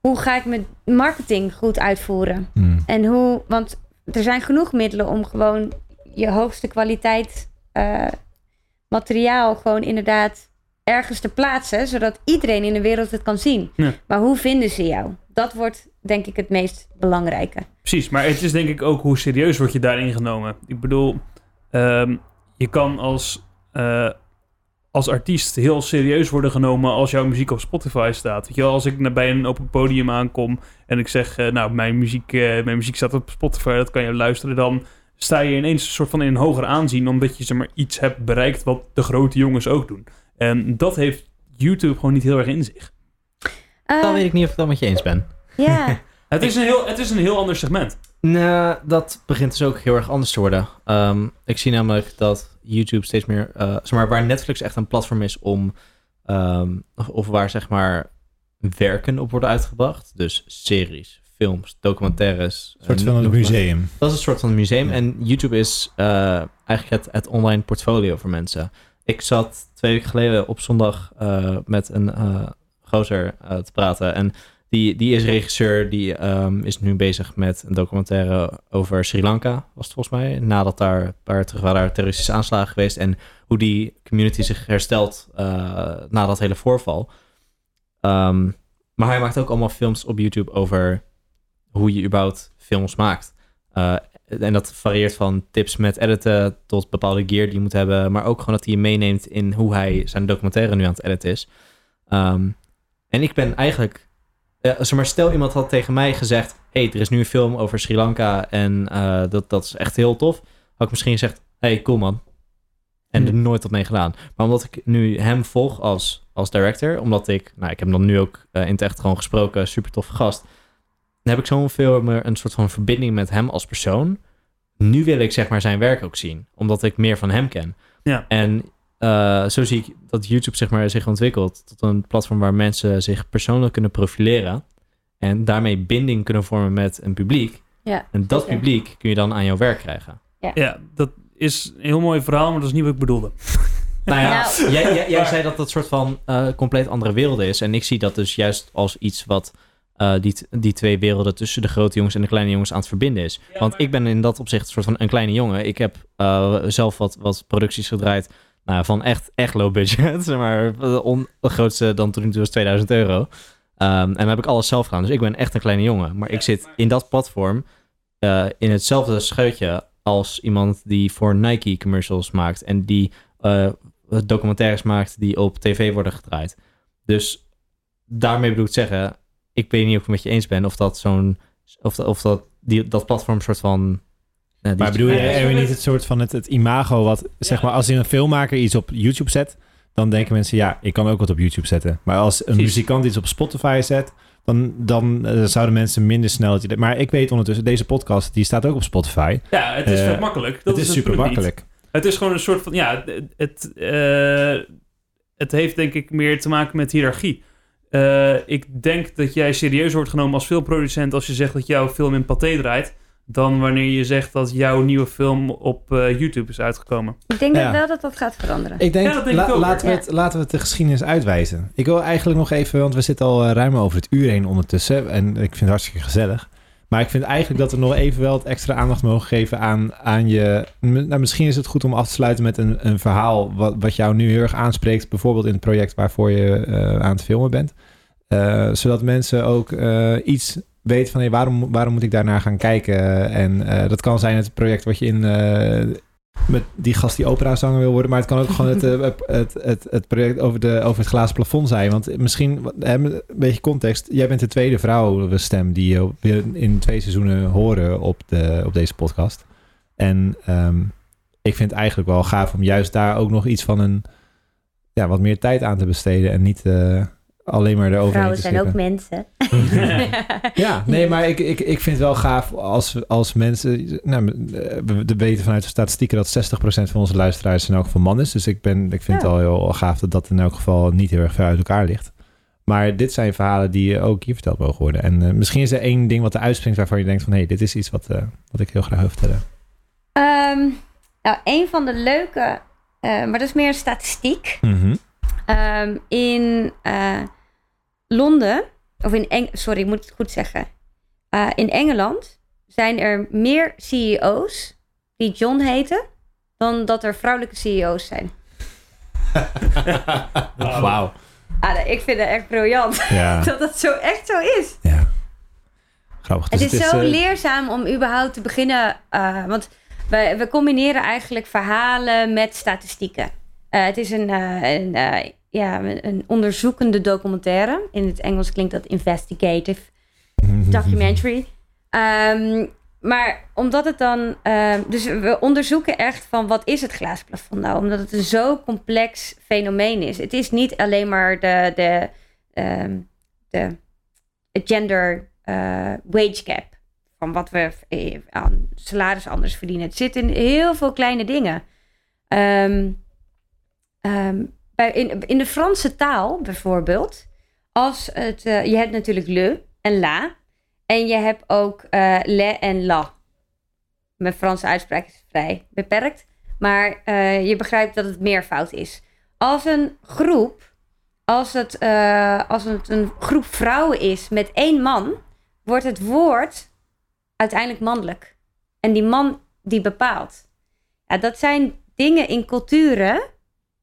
hoe ga ik mijn marketing goed uitvoeren? Hmm. En hoe, want er zijn genoeg middelen om gewoon je hoogste kwaliteit uh, materiaal gewoon inderdaad ergens te plaatsen, zodat iedereen in de wereld het kan zien. Maar hoe vinden ze jou? Dat wordt denk ik het meest belangrijke. Precies, maar het is denk ik ook hoe serieus word je daarin genomen. Ik bedoel, um, je kan als, uh, als artiest heel serieus worden genomen als jouw muziek op Spotify staat. Weet je wel, als ik bij een open podium aankom en ik zeg, uh, nou, mijn muziek, uh, mijn muziek staat op Spotify, dat kan je luisteren, dan sta je ineens een soort van in een hoger aanzien, omdat je zeg maar, iets hebt bereikt wat de grote jongens ook doen. En dat heeft YouTube gewoon niet heel erg in zich. Uh, dan weet ik niet of ik dat met je eens ben. Ja. (laughs) het, is een heel, het is een heel ander segment. Nou, dat begint dus ook heel erg anders te worden. Um, ik zie namelijk dat YouTube steeds meer, uh, zeg maar, waar Netflix echt een platform is om, um, of, of, waar zeg maar werken op worden uitgebracht. Dus series, films, documentaires. Een soort van een museum. Dat is een soort van museum. En YouTube is uh, eigenlijk het, het, online portfolio voor mensen. Ik zat twee weken geleden op zondag uh, met een gozer te praten en die, die is regisseur, die um, is nu bezig met een documentaire over Sri Lanka, was het volgens mij. Nadat daar een paar terug waren terroristische aanslagen geweest. En hoe die community zich herstelt uh, na dat hele voorval. Um, maar hij maakt ook allemaal films op YouTube over hoe je überhaupt films maakt. Uh, en dat varieert van tips met editen tot bepaalde gear die je moet hebben. Maar ook gewoon dat hij je meeneemt in hoe hij zijn documentaire nu aan het editen is. Um, en ik ben eigenlijk uh, maar stel iemand had tegen mij gezegd: hey, er is nu een film over Sri Lanka en uh, dat, dat is echt heel tof. Had ik misschien gezegd: hey, cool man. En hmm. er nooit wat mee gedaan. Maar omdat ik nu hem volg als, als director, omdat ik, nou, ik heb hem dan nu ook uh, in het echt gewoon gesproken, super tof gast. Dan heb ik zoveel meer een soort van verbinding met hem als persoon. Nu wil ik zeg maar zijn werk ook zien, omdat ik meer van hem ken. Ja. En uh, zo zie ik dat YouTube zeg maar, zich ontwikkelt tot een platform waar mensen zich persoonlijk kunnen profileren en daarmee binding kunnen vormen met een publiek. Ja, en dat publiek kun je dan aan jouw werk krijgen. Ja. ja, dat is een heel mooi verhaal, maar dat is niet wat ik bedoelde. (laughs) Nou ja, nou. Jij, jij, jij, zei dat dat soort van uh, compleet andere werelden is. En ik zie dat dus juist als iets wat eh, die, die twee werelden tussen de grote jongens en de kleine jongens aan het verbinden is. Ja, Want maar- ik ben in dat opzicht een soort van een kleine jongen. Ik heb eh, zelf wat, wat producties gedraaid nou, van echt, echt low budget. (laughs) Zeg maar, on, de grootste dan toen was 2000 euro. Ehm, en dan heb ik alles zelf gedaan. Dus ik ben echt een kleine jongen. Maar ik zit in dat platform eh, in hetzelfde scheutje als iemand die voor Nike commercials maakt. En die eh, documentaires maakt die op tv worden gedraaid. Dus daarmee bedoel ik zeggen, ik weet niet of ik het met je eens ben of dat zo'n, of, of dat, die, dat platform soort van... Maar bedoel je er ja. niet het soort van het, het imago wat, zeg maar, als een filmmaker iets op YouTube zet, dan denken mensen, ja, ik kan ook wat op YouTube zetten. Maar als een Precies. muzikant iets op Spotify zet, dan, dan eh, zouden mensen minder snel het idee... Maar ik weet ondertussen, deze podcast, die staat ook op Spotify. Ja, het is vet makkelijk. Dat het is super makkelijk. Het is gewoon een soort van, ja, het, eh, het heeft denk ik meer te maken met hiërarchie. Eh, ik denk dat jij serieus wordt genomen als filmproducent als je zegt dat jouw film in paté draait, dan wanneer je zegt dat jouw nieuwe film op eh, YouTube is uitgekomen. Ik denk Ja. wel dat dat gaat veranderen. Ik denk, Ja, dat denk la- ik ook. laten, we Ja. het, laten we het de geschiedenis uitwijzen. Ik wil eigenlijk nog even, want we zitten al eh, ruim over het uur heen ondertussen. En ik vind het hartstikke gezellig. Maar ik vind eigenlijk dat we nog even wel het extra aandacht mogen geven aan, aan je... Nou, misschien is het goed om af te sluiten met een, een verhaal wat, wat jou nu heel erg aanspreekt. Bijvoorbeeld in het project waarvoor je eh, aan het filmen bent. Eh, zodat mensen ook eh, iets weten van... Hey, waarom, waarom moet ik daarnaar gaan kijken? En eh, dat kan zijn het project wat je in... eh, met die gast die operazanger wil worden. Maar het kan ook gewoon het, (laughs) eh, het, het, het, project over, de, over het glazen plafond zijn. Want misschien, een beetje context. Jij bent de tweede vrouwenstem die je in twee seizoenen horen op, de, op deze podcast. En ehm, ik vind het eigenlijk wel gaaf om juist daar ook nog iets van een... Ja, wat meer tijd aan te besteden. En niet alleen maar erover Vrouwen te zijn ook mensen. (laughs) Ja, nee, maar ik, ik, ik vind het wel gaaf als, als mensen... Nou, we we weten vanuit de statistieken dat 60% van onze luisteraars in elk geval man is. Dus ik, ben, ik vind Ja. het al heel gaaf dat dat in elk geval niet heel erg ver uit elkaar ligt. Maar dit zijn verhalen die ook hier verteld mogen worden. En eh, misschien is er één ding wat er uitspringt waarvan je denkt van... hé, hey, dit is iets wat, eh, wat ik heel graag wil vertellen. Ehm, nou, een van de leuke, eh, maar dat is meer een statistiek. Mhm. Ehm, in eh, Londen, of in Eng sorry, ik moet het goed zeggen. Eh, in Engeland zijn er meer CEO's die John heten, dan dat er vrouwelijke CEO's zijn. (laughs) Wauw. Ah, ik vind het echt briljant Ja, (laughs) dat dat zo echt zo is. ja. Grappig. Het Dus is zo eh, leerzaam om überhaupt te beginnen. want we, we combineren eigenlijk verhalen met statistieken. Eh, het is een, eh, een, eh, ja, een onderzoekende documentaire. In het Engels klinkt dat investigative (laughs) documentary. Ehm, maar omdat het dan... ehm, dus we onderzoeken echt van wat is het glazen plafond nou? Omdat het een zo complex fenomeen is. Het is niet alleen maar de, de, ehm, de gender wage gap. Van wat we aan salaris anders verdienen. Het zit in heel veel kleine dingen. Ehm, ehm, bij, in, de Franse taal bijvoorbeeld. Als het, eh, je hebt natuurlijk le en la. En je hebt ook eh, le en la. Mijn Franse uitspraak is vrij beperkt. Maar eh, je begrijpt dat het meervoud is. Als een groep, als het, als het een groep vrouwen is met één man, wordt het woord uiteindelijk mannelijk. En die man die bepaalt. Ja, dat zijn dingen in culturen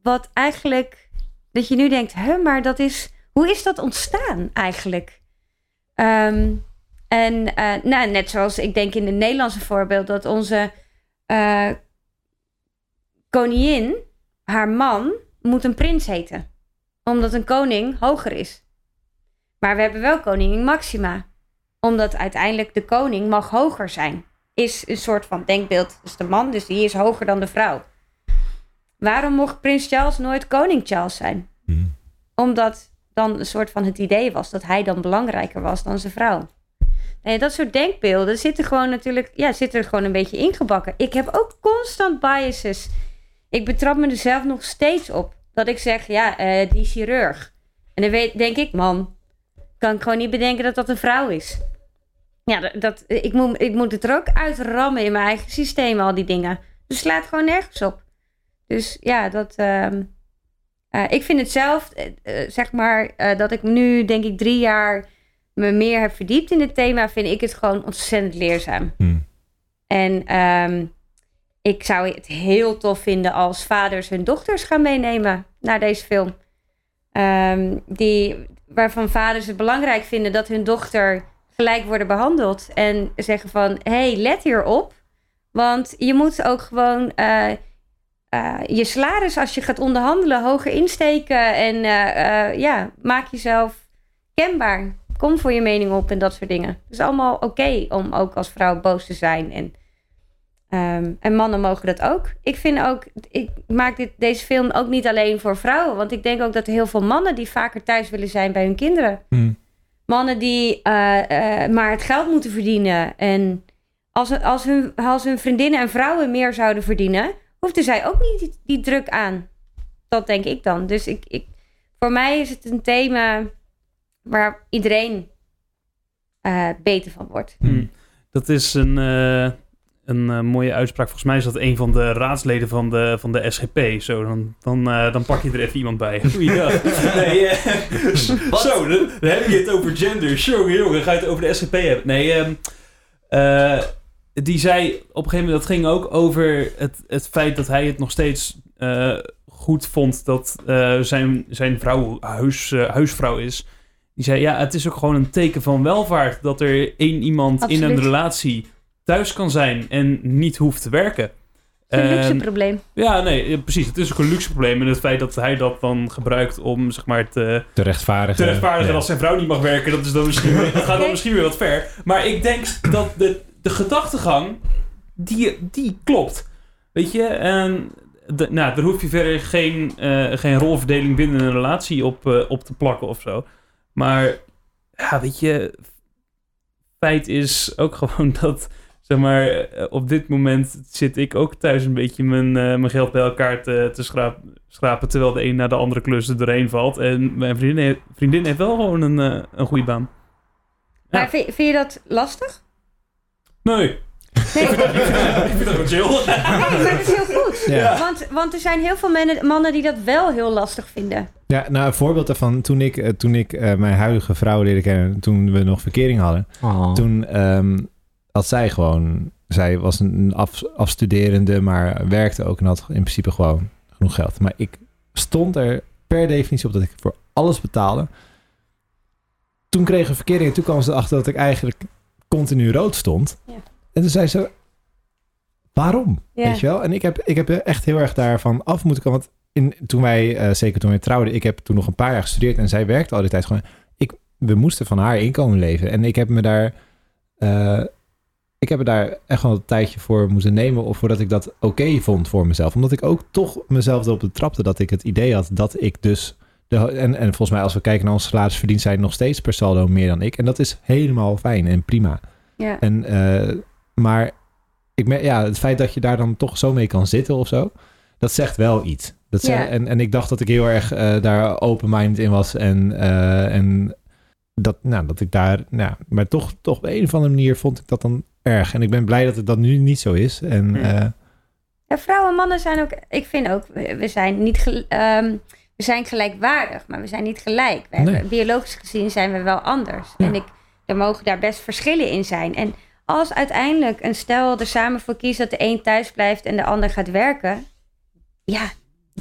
wat eigenlijk dat je nu denkt, hè, maar dat is, hoe is dat ontstaan eigenlijk? Ehm, en eh, nou, net zoals ik denk in het Nederlandse voorbeeld dat onze eh, koningin, haar man, moet een prins heten. Omdat een koning hoger is. Maar we hebben wel koningin Maxima. Omdat uiteindelijk de koning mag hoger zijn. Is een soort van denkbeeld. Dus de man, dus die is hoger dan de vrouw. Waarom mocht prins Charles nooit koning Charles zijn? Mhm. Omdat dan een soort van het idee was dat hij dan belangrijker was dan zijn vrouw. Nee, dat soort denkbeelden zitten gewoon natuurlijk, ja, zitten er gewoon een beetje ingebakken. Ik heb ook constant biases. Ik betrap me er zelf nog steeds op. Dat ik zeg, ja, eh, die chirurg. En dan weet, denk ik, man, kan ik gewoon niet bedenken dat dat een vrouw is. Ja, dat, dat, ik, moet, ik moet het er ook uitrammen in mijn eigen systeem, al die dingen. Dus slaat gewoon nergens op. Dus ja, dat. eh, ik vind het zelf, eh, eh, zeg maar, dat ik nu denk ik drie jaar me meer heb verdiept in het thema, vind ik het gewoon ontzettend leerzaam. Hmm. En ehm, ik zou het heel tof vinden als vaders hun dochters gaan meenemen naar deze film. Ehm, die, waarvan vaders het belangrijk vinden dat hun dochter gelijk worden behandeld. En zeggen van, hey, let hierop. Want je moet ook gewoon eh, je salaris als je gaat onderhandelen hoger insteken. En eh, eh, ja, maak jezelf kenbaar. Kom voor je mening op en dat soort dingen. Het is allemaal oké om ook als vrouw boos te zijn. En, ehm, en mannen mogen dat ook. Ik vind ook, ik maak dit, deze film ook niet alleen voor vrouwen. Want ik denk ook dat er heel veel mannen die vaker thuis willen zijn bij hun kinderen. Hmm. Mannen die maar het geld moeten verdienen. En als, als, hun, als hun vriendinnen en vrouwen meer zouden verdienen, hoefden zij ook niet die, die druk aan. Dat denk ik dan. Dus ik, ik, voor mij is het een thema waar iedereen eh, beter van wordt. Hmm. Dat is een, eh, een eh, mooie uitspraak. Volgens mij is dat een van de raadsleden van de, van de SGP. Zo, dan, dan, eh, dan pak je er even iemand bij. Goeiedag. nee, (laughs) zo, dan, dan heb je het over gender. Jongen, jongen, ga je het over de SGP hebben? Nee, ehm, eh, die zei op een gegeven moment... Dat ging ook over het, het feit dat hij het nog steeds eh, goed vond... dat eh, zijn, zijn vrouw huis, eh, huisvrouw is... Die zei, ja, het is ook gewoon een teken van welvaart dat er één iemand in een relatie thuis kan zijn en niet hoeft te werken. Het is een luxe En- probleem. ja, nee, precies. Het is ook een luxe probleem. En het feit dat hij dat dan gebruikt om zeg maar, te, Te rechtvaardigen. te rechtvaardigen Ja. als zijn vrouw niet mag werken, dat, is dan misschien, (laughs) dat gaat dan misschien weer wat ver. Maar ik denk dat de, de gedachtegang, die, die klopt. Weet je, en de, nou, daar hoef je verder geen, eh, geen rolverdeling binnen een relatie op, eh, op te plakken of zo. Maar ja, weet je, feit is ook (laughs) gewoon dat, zeg maar, eh, op dit moment zit ik ook thuis een beetje mijn, mijn geld bij elkaar te, te schrapen, terwijl de een naar de andere klus er doorheen valt. En mijn vriendin, heeft- vriendin heeft wel gewoon een, een goede baan. Ja. Maar vind, vind je dat lastig? Nee, Nee, ik vind dat wel chill. nee maar dat is heel goed. (laughs) Ja. Want, want er zijn heel veel mannen, mannen die dat wel heel lastig vinden. Ja, nou, een voorbeeld daarvan. Toen ik, eh, toen ik eh, mijn huidige vrouw leerde kennen, toen we nog verkering hadden. Oh. Toen ehm, had zij gewoon... Zij was een af, afstuderende, maar werkte ook en had in principe gewoon genoeg geld. Maar ik stond er per definitie op dat ik voor alles betaalde. Toen kregen we verkering en toen kwam ze erachter dat ik eigenlijk continu rood stond. Ja. En toen zei ze, waarom? Ja. Weet je wel? En ik heb, ik heb echt heel erg daarvan af moeten komen. Want in, toen wij, eh, zeker toen wij trouwden, ik heb toen nog een paar jaar gestudeerd en zij werkte al die tijd gewoon. Ik, we moesten van haar inkomen leven. En ik heb me daar, eh, ik heb er daar echt wel een tijdje voor moeten nemen. Of voordat ik dat oké vond voor mezelf. Omdat ik ook toch mezelf erop betrapte dat ik het idee had dat ik dus. De, en, en volgens mij, als we kijken naar ons salaris, verdient zij nog steeds per saldo meer dan ik. En dat is helemaal fijn en prima. Ja. En, eh, maar ik ja, het feit dat je daar dan toch zo mee kan zitten of zo, dat zegt wel iets. Dat Ja. zegt- en, en ik dacht dat ik heel erg eh, daar open-minded in was. En, eh, en dat, nou, dat ik daar, nou, maar toch, toch op een of andere manier vond ik dat dan erg. En ik ben blij dat het dat nu niet zo is. En Ja. eh, Ja, vrouwen en mannen zijn ook, ik vind ook, we zijn niet, gel- ehm, we zijn gelijkwaardig, maar we zijn niet gelijk. We hebben- biologisch gezien zijn we wel anders. Ja. En ik, er mogen daar best verschillen in zijn. En als uiteindelijk een stel er samen voor kiest dat de een thuis blijft en de ander gaat werken, ja,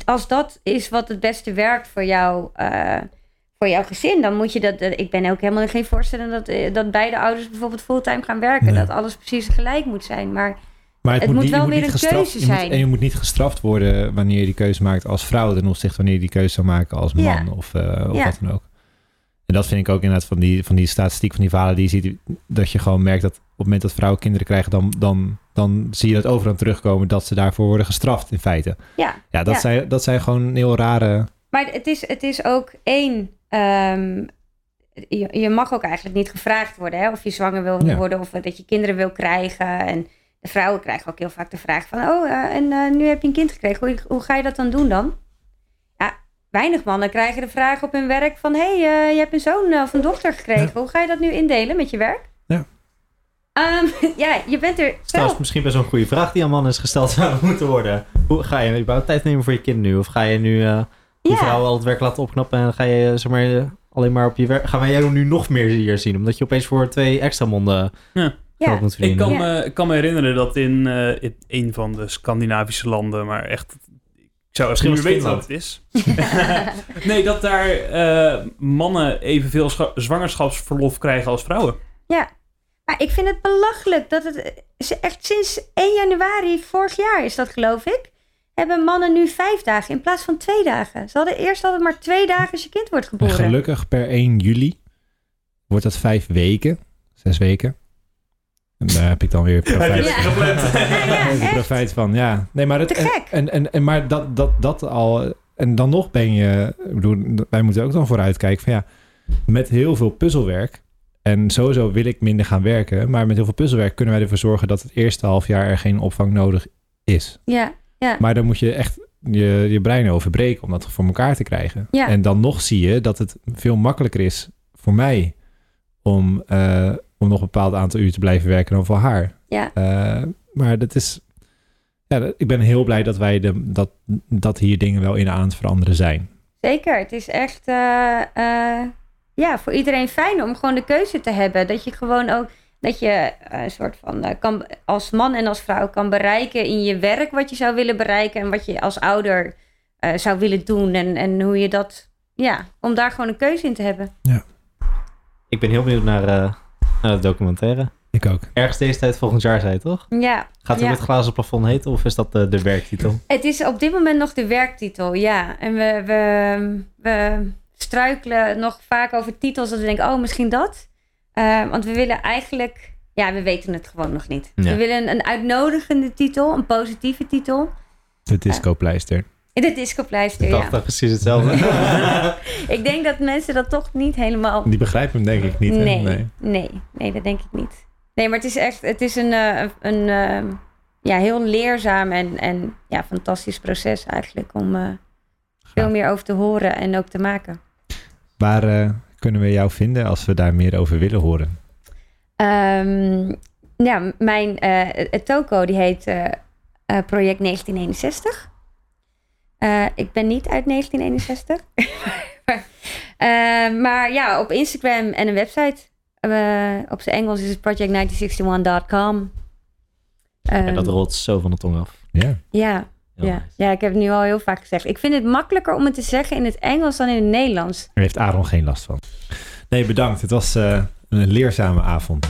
als dat is wat het beste werkt voor jou, eh, voor jouw gezin, dan moet je dat. Ik ben ook helemaal geen voorstander dat, eh, dat beide ouders bijvoorbeeld fulltime gaan werken. Nee. Dat alles precies gelijk moet zijn. Maar maar het, Het moet wel moet weer niet een keuze je moet- zijn. en je moet niet gestraft worden wanneer je die keuze maakt als vrouw ten opzichte wanneer je die keuze zou maken als man Ja. of, eh, of Ja. wat dan ook. En dat vind ik ook inderdaad van die, van die statistiek van die verhalen die je ziet, dat je gewoon merkt dat op het moment dat vrouwen kinderen krijgen, dan, dan, dan zie je dat overal terugkomen dat ze daarvoor worden gestraft in feite. ja, Ja, dat, Ja. Zijn, dat zijn gewoon heel rare... Maar het is, het is ook één. ehm, je, je mag ook eigenlijk niet gevraagd worden hè, of je zwanger wil Ja. worden of dat je kinderen wil krijgen. En de vrouwen krijgen ook heel vaak de vraag van: Oh, eh, en eh, nu heb je een kind gekregen. Hoe, hoe ga je dat dan doen dan? Ja, weinig mannen krijgen de vraag op hun werk van: Hé, hey, eh, je hebt een zoon of een dochter gekregen. Hoe ga je dat nu indelen met je werk? Ja. Ehm, (laughs) ja, je bent er. Dat is misschien best wel een goede vraag die aan man is gesteld (laughs) zou moeten worden. Hoe ga je überhaupt tijd nemen voor je kind nu? Of ga je nu eh die Ja. vrouw al het werk laten opknappen en ga je zeg maar, alleen maar op je werk... Gaan wij jou nu nog meer hier zien? Omdat je opeens voor twee extra monden Ja. Ja, moet Ik kan, Ja. me, ik kan me herinneren dat in, eh, in een van de Scandinavische landen, maar echt, ik zou Misschien was weten wat het is. (laughs) nee, dat daar eh, mannen evenveel scha- zwangerschapsverlof krijgen als vrouwen. Maar ik vind het belachelijk dat het ze echt sinds 1 januari vorig jaar is dat geloof ik. Hebben mannen nu vijf dagen in plaats van twee dagen. Ze hadden eerst altijd maar twee dagen als je kind wordt En geboren. gelukkig per 1 juli wordt dat vijf weken. Zes weken. En daar heb ik dan weer (laughs) profijt, (laughs) Ja. Ja, ja, profijt van. Ja, nee, maar, het, Te gek. En, en, en, maar dat, dat, dat al... En dan nog ben je... Ik bedoel, wij moeten ook dan vooruitkijken van ja... Met heel veel puzzelwerk... En sowieso wil ik minder gaan werken. Maar met heel veel puzzelwerk kunnen wij ervoor zorgen... dat het eerste half jaar er geen opvang nodig is. Ja, ja. Maar dan moet je echt je, je brein overbreken om dat voor elkaar te krijgen. Ja. En dan nog zie je dat het veel makkelijker is voor mij om, eh, om nog een bepaald aantal uur te blijven werken dan voor haar. Ja. Eh, maar dat is. Ja, ik ben heel blij dat wij de, dat, dat hier dingen wel in aan het veranderen zijn. Zeker. Het is echt eh, eh, ja, voor iedereen fijn om gewoon de keuze te hebben. Dat je gewoon ook dat je eh, een soort van kan als man en als vrouw kan bereiken in je werk wat je zou willen bereiken en wat je als ouder eh, zou willen doen en, en hoe je dat ja, om daar gewoon een keuze in te hebben. Ik ben heel benieuwd naar, eh, naar de documentaire. Ik ook. Ergens deze tijd volgend jaar, zei je toch? Ja, Gaat het Ja. met glazen plafond heten of is dat de, de werktitel? het is op dit moment nog de werktitel, ja. En we, we, we struikelen nog vaak over titels dat we denken, oh, misschien dat. Eh, want we willen eigenlijk, ja, we weten het gewoon nog niet. Ja. We willen een uitnodigende titel, een positieve titel. De discopleister. De discopleister, Ik ja. dacht dat precies hetzelfde. (laughs) Ik denk dat mensen dat toch niet helemaal... Die begrijpen hem denk ik niet. hè? Nee, nee, nee, dat denk ik niet. Nee, maar het is echt, het is een, eh, een eh, ja, heel leerzaam en, en ja, fantastisch proces eigenlijk om eh, veel meer over te horen en ook te maken. Waar eh, kunnen we jou vinden als we daar meer over willen horen? Ehm, ja, mijn eh, het toko die heet Project 1961. Eh, ik ben niet uit 1961. maar, (laughs) eh, maar ja, op Instagram en een website. Eh, op zijn Engels is het project1961.com. En Ehm, dat rolt zo van de tong af. Ja. ja, ja. nice. ja, ik heb het nu al heel vaak gezegd. Ik vind het makkelijker om het te zeggen in het Engels dan in het Nederlands. Daar heeft Aaron geen last van. Nee, bedankt. Het was eh, een leerzame avond.